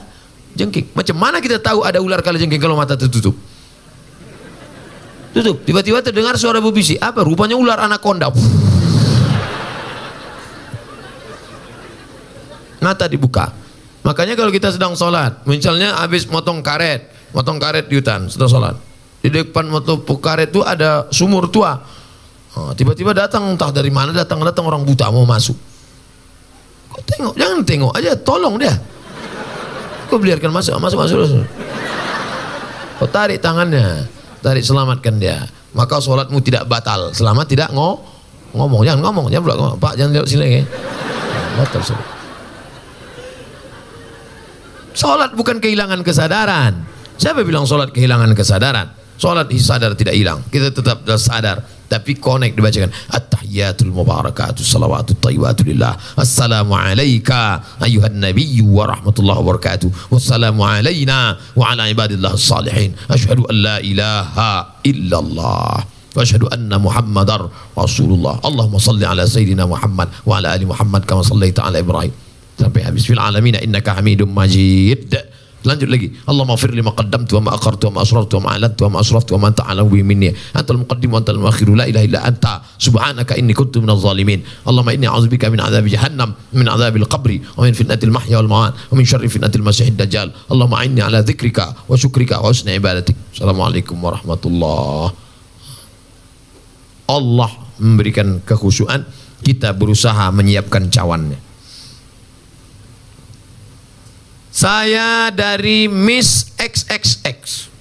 [SPEAKER 2] jengking. Macam mana kita tahu ada ular kala jengking kalau mata tertutup? Tutup. Tiba-tiba terdengar suara berbisik. Apa? Rupanya ular anaconda. Mata dibuka. Makanya kalau kita sedang sholat, misalnya habis motong karet, motong karet di hutan, sedang sholat. Di depan motong karet itu ada sumur tua. Oh, tiba-tiba datang entah dari mana datang datang orang buta mau masuk. Kau tengok, jangan tengok aja, tolong dia. Kau biarkan masuk, masuk, masuk. masuk. Kau tarik tangannya, tarik selamatkan dia. Maka sholatmu tidak batal selama tidak ngo ngomong. Jangan ngomong, jangan ngomong. Pak jangan lihat sini. Ya. Batal sholat. Sholat bukan kehilangan kesadaran. Siapa bilang sholat kehilangan kesadaran? Sholat sadar tidak hilang. Kita tetap sadar. Tapi connect dibacakan. At-tahiyatul mubarakatuh salawatut tayyibatu lillah. Assalamu alayka ayuhan nabiyyu wa rahmatullahi wa barakatuh. Wassalamu alayna wa ala ibadillah salihin. Ashhadu an la ilaha illallah. واشهد ان محمدا رسول الله اللهم صل على سيدنا محمد وعلى ال محمد كما صليت على إبراهيم sampai habis alamin innaka hamidum majid lanjut lagi. Allah maghfir lima qaddamtu wa ma akhartu wa ma asrartu wa ma alantu wa ma asraftu wa ma anta alam bi minni. Antal muqaddim wa antal muakhir la ilaha illa anta. Subhanaka inni kuntu minaz zalimin. Allahumma inni a'udzubika min adzabi jahannam min adzabil qabri wa min fitnatil mahya wal mamat wa min syarri fitnatil masiihid dajjal. Allahumma inni ala dzikrika wa syukrika wa husni ibadatik. Assalamualaikum warahmatullahi Allah memberikan kekhusyuan. Kita berusaha menyiapkan cawannya saya dari Miss XXX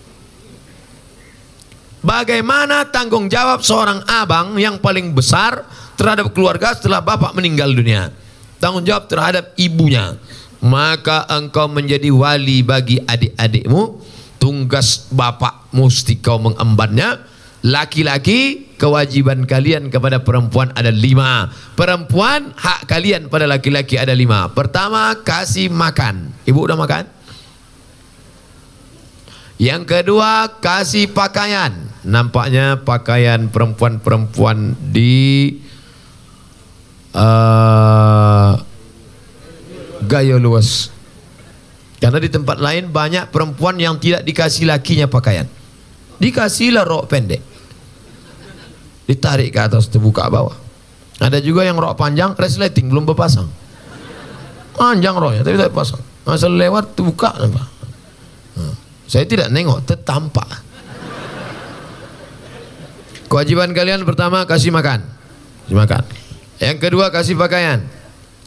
[SPEAKER 2] Bagaimana tanggung jawab seorang abang yang paling besar terhadap keluarga setelah bapak meninggal dunia? Tanggung jawab terhadap ibunya. Maka engkau menjadi wali bagi adik-adikmu. Tugas bapak mesti kau mengembannya Laki-laki kewajiban kalian kepada perempuan ada lima. Perempuan hak kalian pada laki-laki ada lima. Pertama kasih makan. Ibu udah makan? Yang kedua kasih pakaian. Nampaknya pakaian perempuan-perempuan di uh, gaya luas. Karena di tempat lain banyak perempuan yang tidak dikasih lakinya pakaian. Dikasihlah rok pendek ditarik ke atas terbuka bawah. Ada juga yang rok panjang resleting belum berpasang. Panjang roknya tapi tidak pasang masa lewat terbuka nampak. Saya tidak nengok tertampak. Kewajiban kalian pertama kasih makan. Kasih makan. Yang kedua kasih pakaian.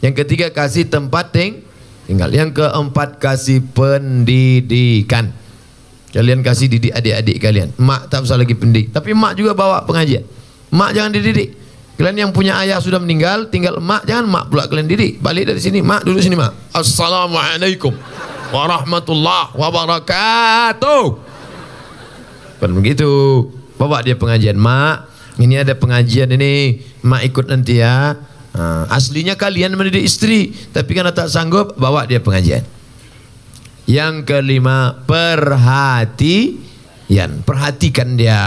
[SPEAKER 2] Yang ketiga kasih tempat ting tinggal. Yang keempat kasih pendidikan. Kalian kasih didik adik-adik kalian. Mak tak usah lagi pendidik. Tapi mak juga bawa pengajian Mak jangan dididik. Kalian yang punya ayah sudah meninggal, tinggal mak jangan mak pula kalian didik. Balik dari sini, mak duduk sini mak. Assalamualaikum warahmatullahi wabarakatuh. Kan begitu. Bawa dia pengajian, mak. Ini ada pengajian ini, mak ikut nanti ya. Nah, aslinya kalian mendidik istri, tapi karena tak sanggup, bawa dia pengajian. Yang kelima, perhati Yan, perhatikan dia.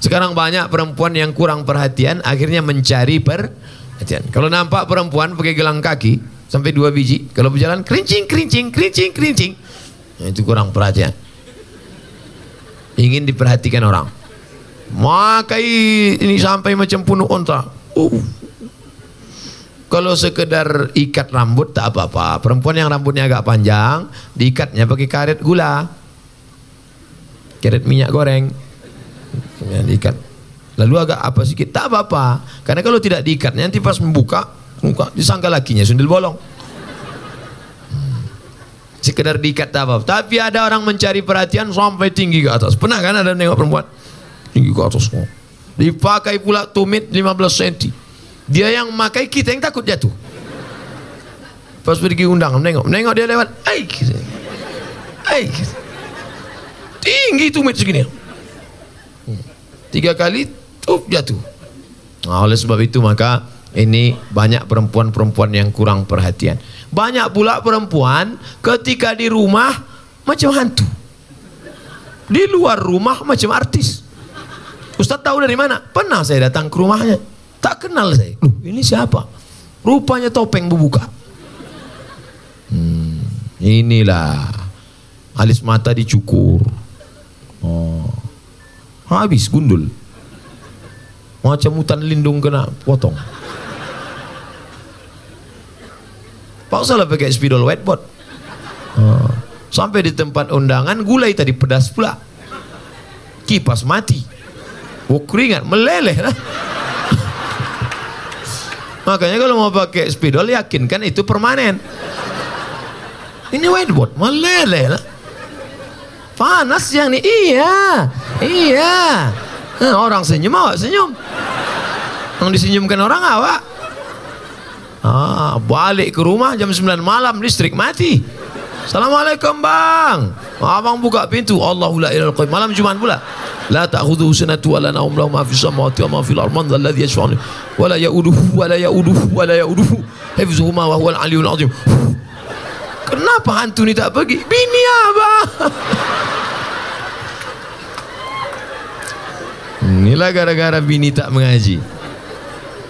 [SPEAKER 2] Sekarang banyak perempuan yang kurang perhatian, akhirnya mencari perhatian. Kalau nampak perempuan pakai gelang kaki sampai dua biji, kalau berjalan kerincing, kerincing, kerincing, kerincing, nah, itu kurang perhatian. Ingin diperhatikan orang. Maka ini sampai macam punuh onta. Uh. Kalau sekedar ikat rambut tak apa-apa. Perempuan yang rambutnya agak panjang, diikatnya pakai karet gula keret minyak goreng. Yang diikat. Lalu agak apa sedikit tak apa-apa. Karena kalau tidak diikat nanti pas membuka muka disangka lakinya sundel bolong. Hmm. sekedar diikat tak apa tapi ada orang mencari perhatian sampai tinggi ke atas. Pernah kan ada nengok perempuan? Tinggi ke atas. Oh. dipakai pula tumit 15 cm dia yang makai kita yang takut jatuh. Pas pergi undang nengok. Nengok dia lewat. Ai ai tinggi itu meter segini tiga kali tuh jatuh nah, oleh sebab itu maka Ini banyak perempuan-perempuan yang kurang perhatian. Banyak pula perempuan ketika di rumah macam hantu. Di luar rumah macam artis. Ustaz tahu dari mana? Pernah saya datang ke rumahnya. Tak kenal saya. Loh, ini siapa? Rupanya topeng berbuka. Hmm, inilah alis mata dicukur. Oh. Habis gundul. Macam hutan lindung kena potong. Pak salah pakai spidol whiteboard. Oh. Sampai di tempat undangan gulai tadi pedas pula. Kipas mati. Oh keringat meleleh lah. Makanya kalau mau pakai spidol yakin kan itu permanen. Ini whiteboard meleleh lah. Panas yang ini. Iya. Iya. Nah, orang senyum awak senyum. Yang disenyumkan orang awak. Ah, balik ke rumah jam 9 malam listrik mati. Assalamualaikum bang. Abang buka pintu. Allahu la ilaha illallah. Malam Jumat pula. La ta'khudhuhu sanatu wa la nawm lahu ma fis samawati wa ma fil ardi man alladhi yashfa'u wa la ya'uduhu wa la ya'uduhu wa la ya'uduhu hifzuhuma wa huwal aliyyul azim. Kenapa hantu ni tak pergi? Bini abang. Inilah gara-gara bini tak mengaji.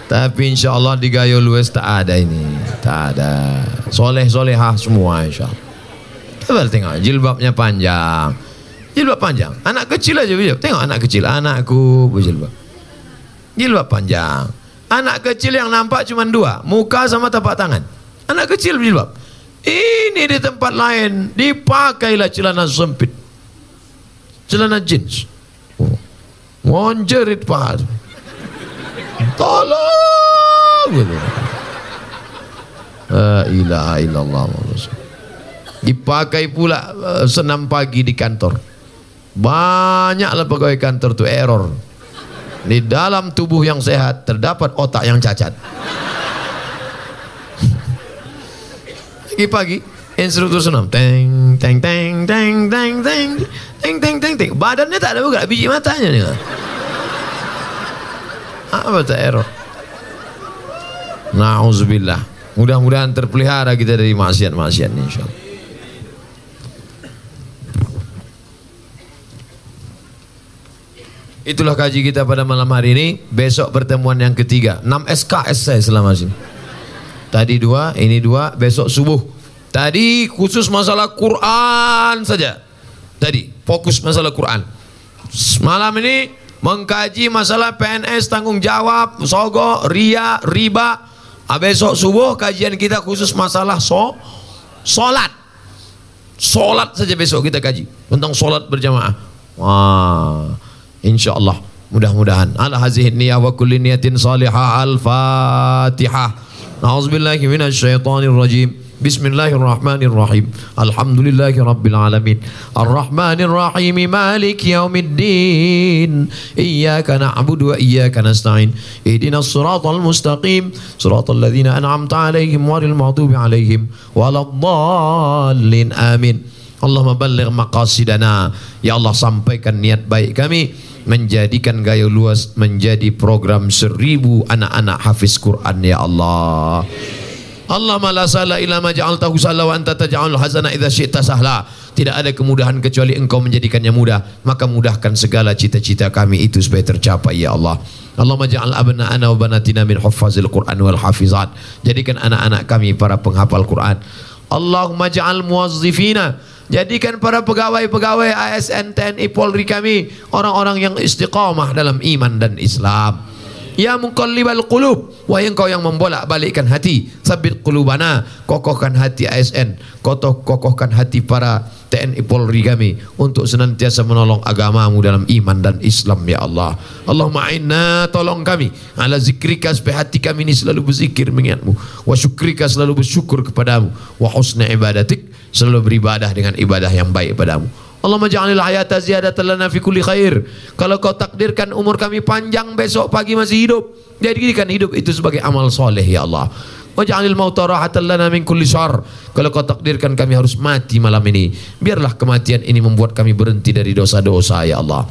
[SPEAKER 2] Tapi insya Allah di Gayo Lues tak ada ini. Tak ada. Soleh solehah semua insya Allah. Kita tengok jilbabnya panjang. Jilbab panjang. Anak kecil aja bijak. Tengok anak kecil. Anakku berjilbab. Jilbab panjang. Anak kecil yang nampak cuma dua. Muka sama tapak tangan. Anak kecil berjilbab. Ini di tempat lain. Dipakailah celana sempit. Celana jeans. Oh. Ngonjerit paha. Tolong gitu. La ilaha illallah Dipakai pula uh, senam pagi di kantor. Banyaklah pegawai kantor tu error. Di dalam tubuh yang sehat terdapat otak yang cacat. Pagi-pagi instruktur senam. Teng teng teng teng teng teng. Teng teng teng teng. Badannya tak ada bergerak biji matanya nih apa tak error? Na'udzubillah. Mudah-mudahan terpelihara kita dari maksiat-maksiat insyaallah Itulah kaji kita pada malam hari ini. Besok pertemuan yang ketiga. 6 SKS saya selama sini. Tadi dua, ini dua, besok subuh. Tadi khusus masalah Quran saja. Tadi fokus masalah Quran. Malam ini mengkaji masalah PNS tanggung jawab, sogo, ria, riba. Ah, besok subuh kajian kita khusus masalah so, solat. Solat saja besok kita kaji tentang solat berjamaah. Wah, insya Allah mudah-mudahan. Niyah wa kulli niyatin salihah al-fatihah. A'udzubillahi minasyaitonir rajim. بسم الله الرحمن الرحيم. الحمد لله رب العالمين. الرحمن الرحيم مالك يوم الدين. إياك نعبد وإياك نستعين. اهدنا الصراط المستقيم. صراط الذين أنعمت عليهم غير المغضوب عليهم ولا الضالين. آمين. Allahumma balligh maqasidana Ya Allah sampaikan niat baik kami. Menjadikan gaya luas Menjadi program seribu anak-anak hafiz Quran Ya Allah Allah la sala illa ma ja'altahu sahla wa anta taj'alul hazana idza syi'ta sahla. Tidak ada kemudahan kecuali Engkau menjadikannya mudah. Maka mudahkan segala cita-cita kami itu supaya tercapai ya Allah. Allahumma ja'al abna'ana wa banatina min huffazil Qur'an wal hafizat. Jadikan anak-anak kami para penghafal Quran. Allahumma ja'al muwazzifina Jadikan para pegawai-pegawai ASN TNI Polri kami orang-orang yang istiqamah dalam iman dan Islam. Ya muqallibal qulub Wahai engkau yang membolak balikkan hati Sabit qulubana Kokohkan hati ASN Kokoh, Kokohkan hati para TNI Polri kami Untuk senantiasa menolong agamamu dalam iman dan Islam ya Allah. Allahumma inna tolong kami. Ala zikrika supaya hati kami ini selalu berzikir mengingatmu. Wa syukrika selalu bersyukur kepadamu. Wa husna ibadatik Selalu beribadah dengan ibadah yang baik padamu Allahumma ja'alil hayata ziyadatan lana fi kulli khair. Kalau kau takdirkan umur kami panjang besok pagi masih hidup, jadikan hidup itu sebagai amal soleh ya Allah. Waj'alil mauta rahatan lana min kulli syarr. Kalau kau takdirkan kami harus mati malam ini, biarlah kematian ini membuat kami berhenti dari dosa-dosa ya Allah.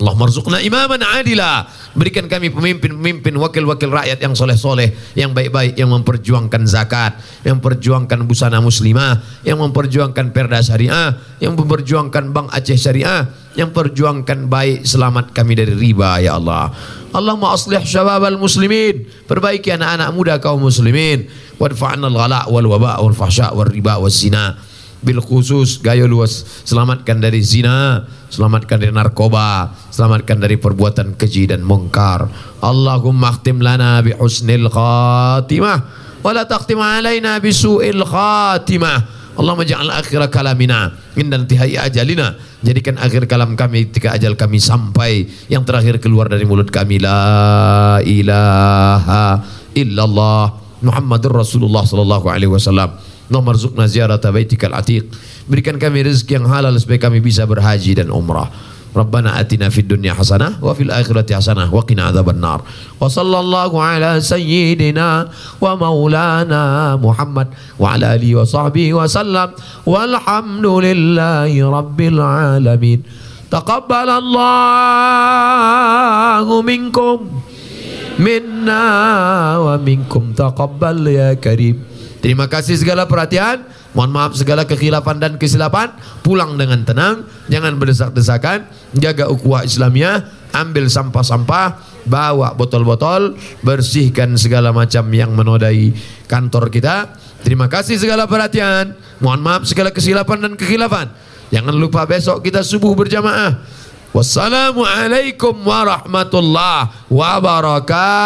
[SPEAKER 2] Allah marzuqna imaman adila. Berikan kami pemimpin-pemimpin, wakil-wakil rakyat yang soleh-soleh, yang baik-baik, yang memperjuangkan zakat, yang memperjuangkan busana muslimah, yang memperjuangkan perda syariah, yang memperjuangkan bank Aceh syariah, yang perjuangkan baik selamat kami dari riba ya Allah. Allahumma aslih syababal muslimin. Perbaiki anak-anak muda kaum muslimin. Wadfa'na al-ghala' wal waba' wal fahsya' wal riba wal zina bil khusus gaya luas. Selamatkan dari zina selamatkan dari narkoba selamatkan dari perbuatan keji dan mungkar. Allahumma khtim lana bi husnil khatimah wa la takhtim alaina bi su'il khatimah. Allahumma ja'al akhir kalamina. Inda intihai ajalina. Jadikan akhir kalam kami ketika ajal kami sampai yang terakhir keluar dari mulut kami. La ilaha illallah. Muhammadur Rasulullah sallallahu alaihi wasallam Allahumma rizukna ziyarata baitikal atiq. Berikan kami rezeki yang halal supaya kami bisa berhaji dan umrah. Rabbana atina fid dunya hasanah wa fil akhirati hasanah wa qina adzabannar. Wa sallallahu ala sayyidina wa maulana Muhammad wa ala alihi wa sahbihi wa sallam. Walhamdulillahi rabbil alamin. Taqabbal Allahu minkum minna wa minkum taqabbal ya karim. Terima kasih segala perhatian. Mohon maaf segala kekhilafan dan kesilapan. Pulang dengan tenang, jangan berdesak-desakan. Jaga ukhuwah Islamiyah, ambil sampah-sampah, bawa botol-botol, bersihkan segala macam yang menodai kantor kita. Terima kasih segala perhatian. Mohon maaf segala kesilapan dan kekhilafan. Jangan lupa besok kita subuh berjamaah. Wassalamualaikum warahmatullahi wabarakatuh.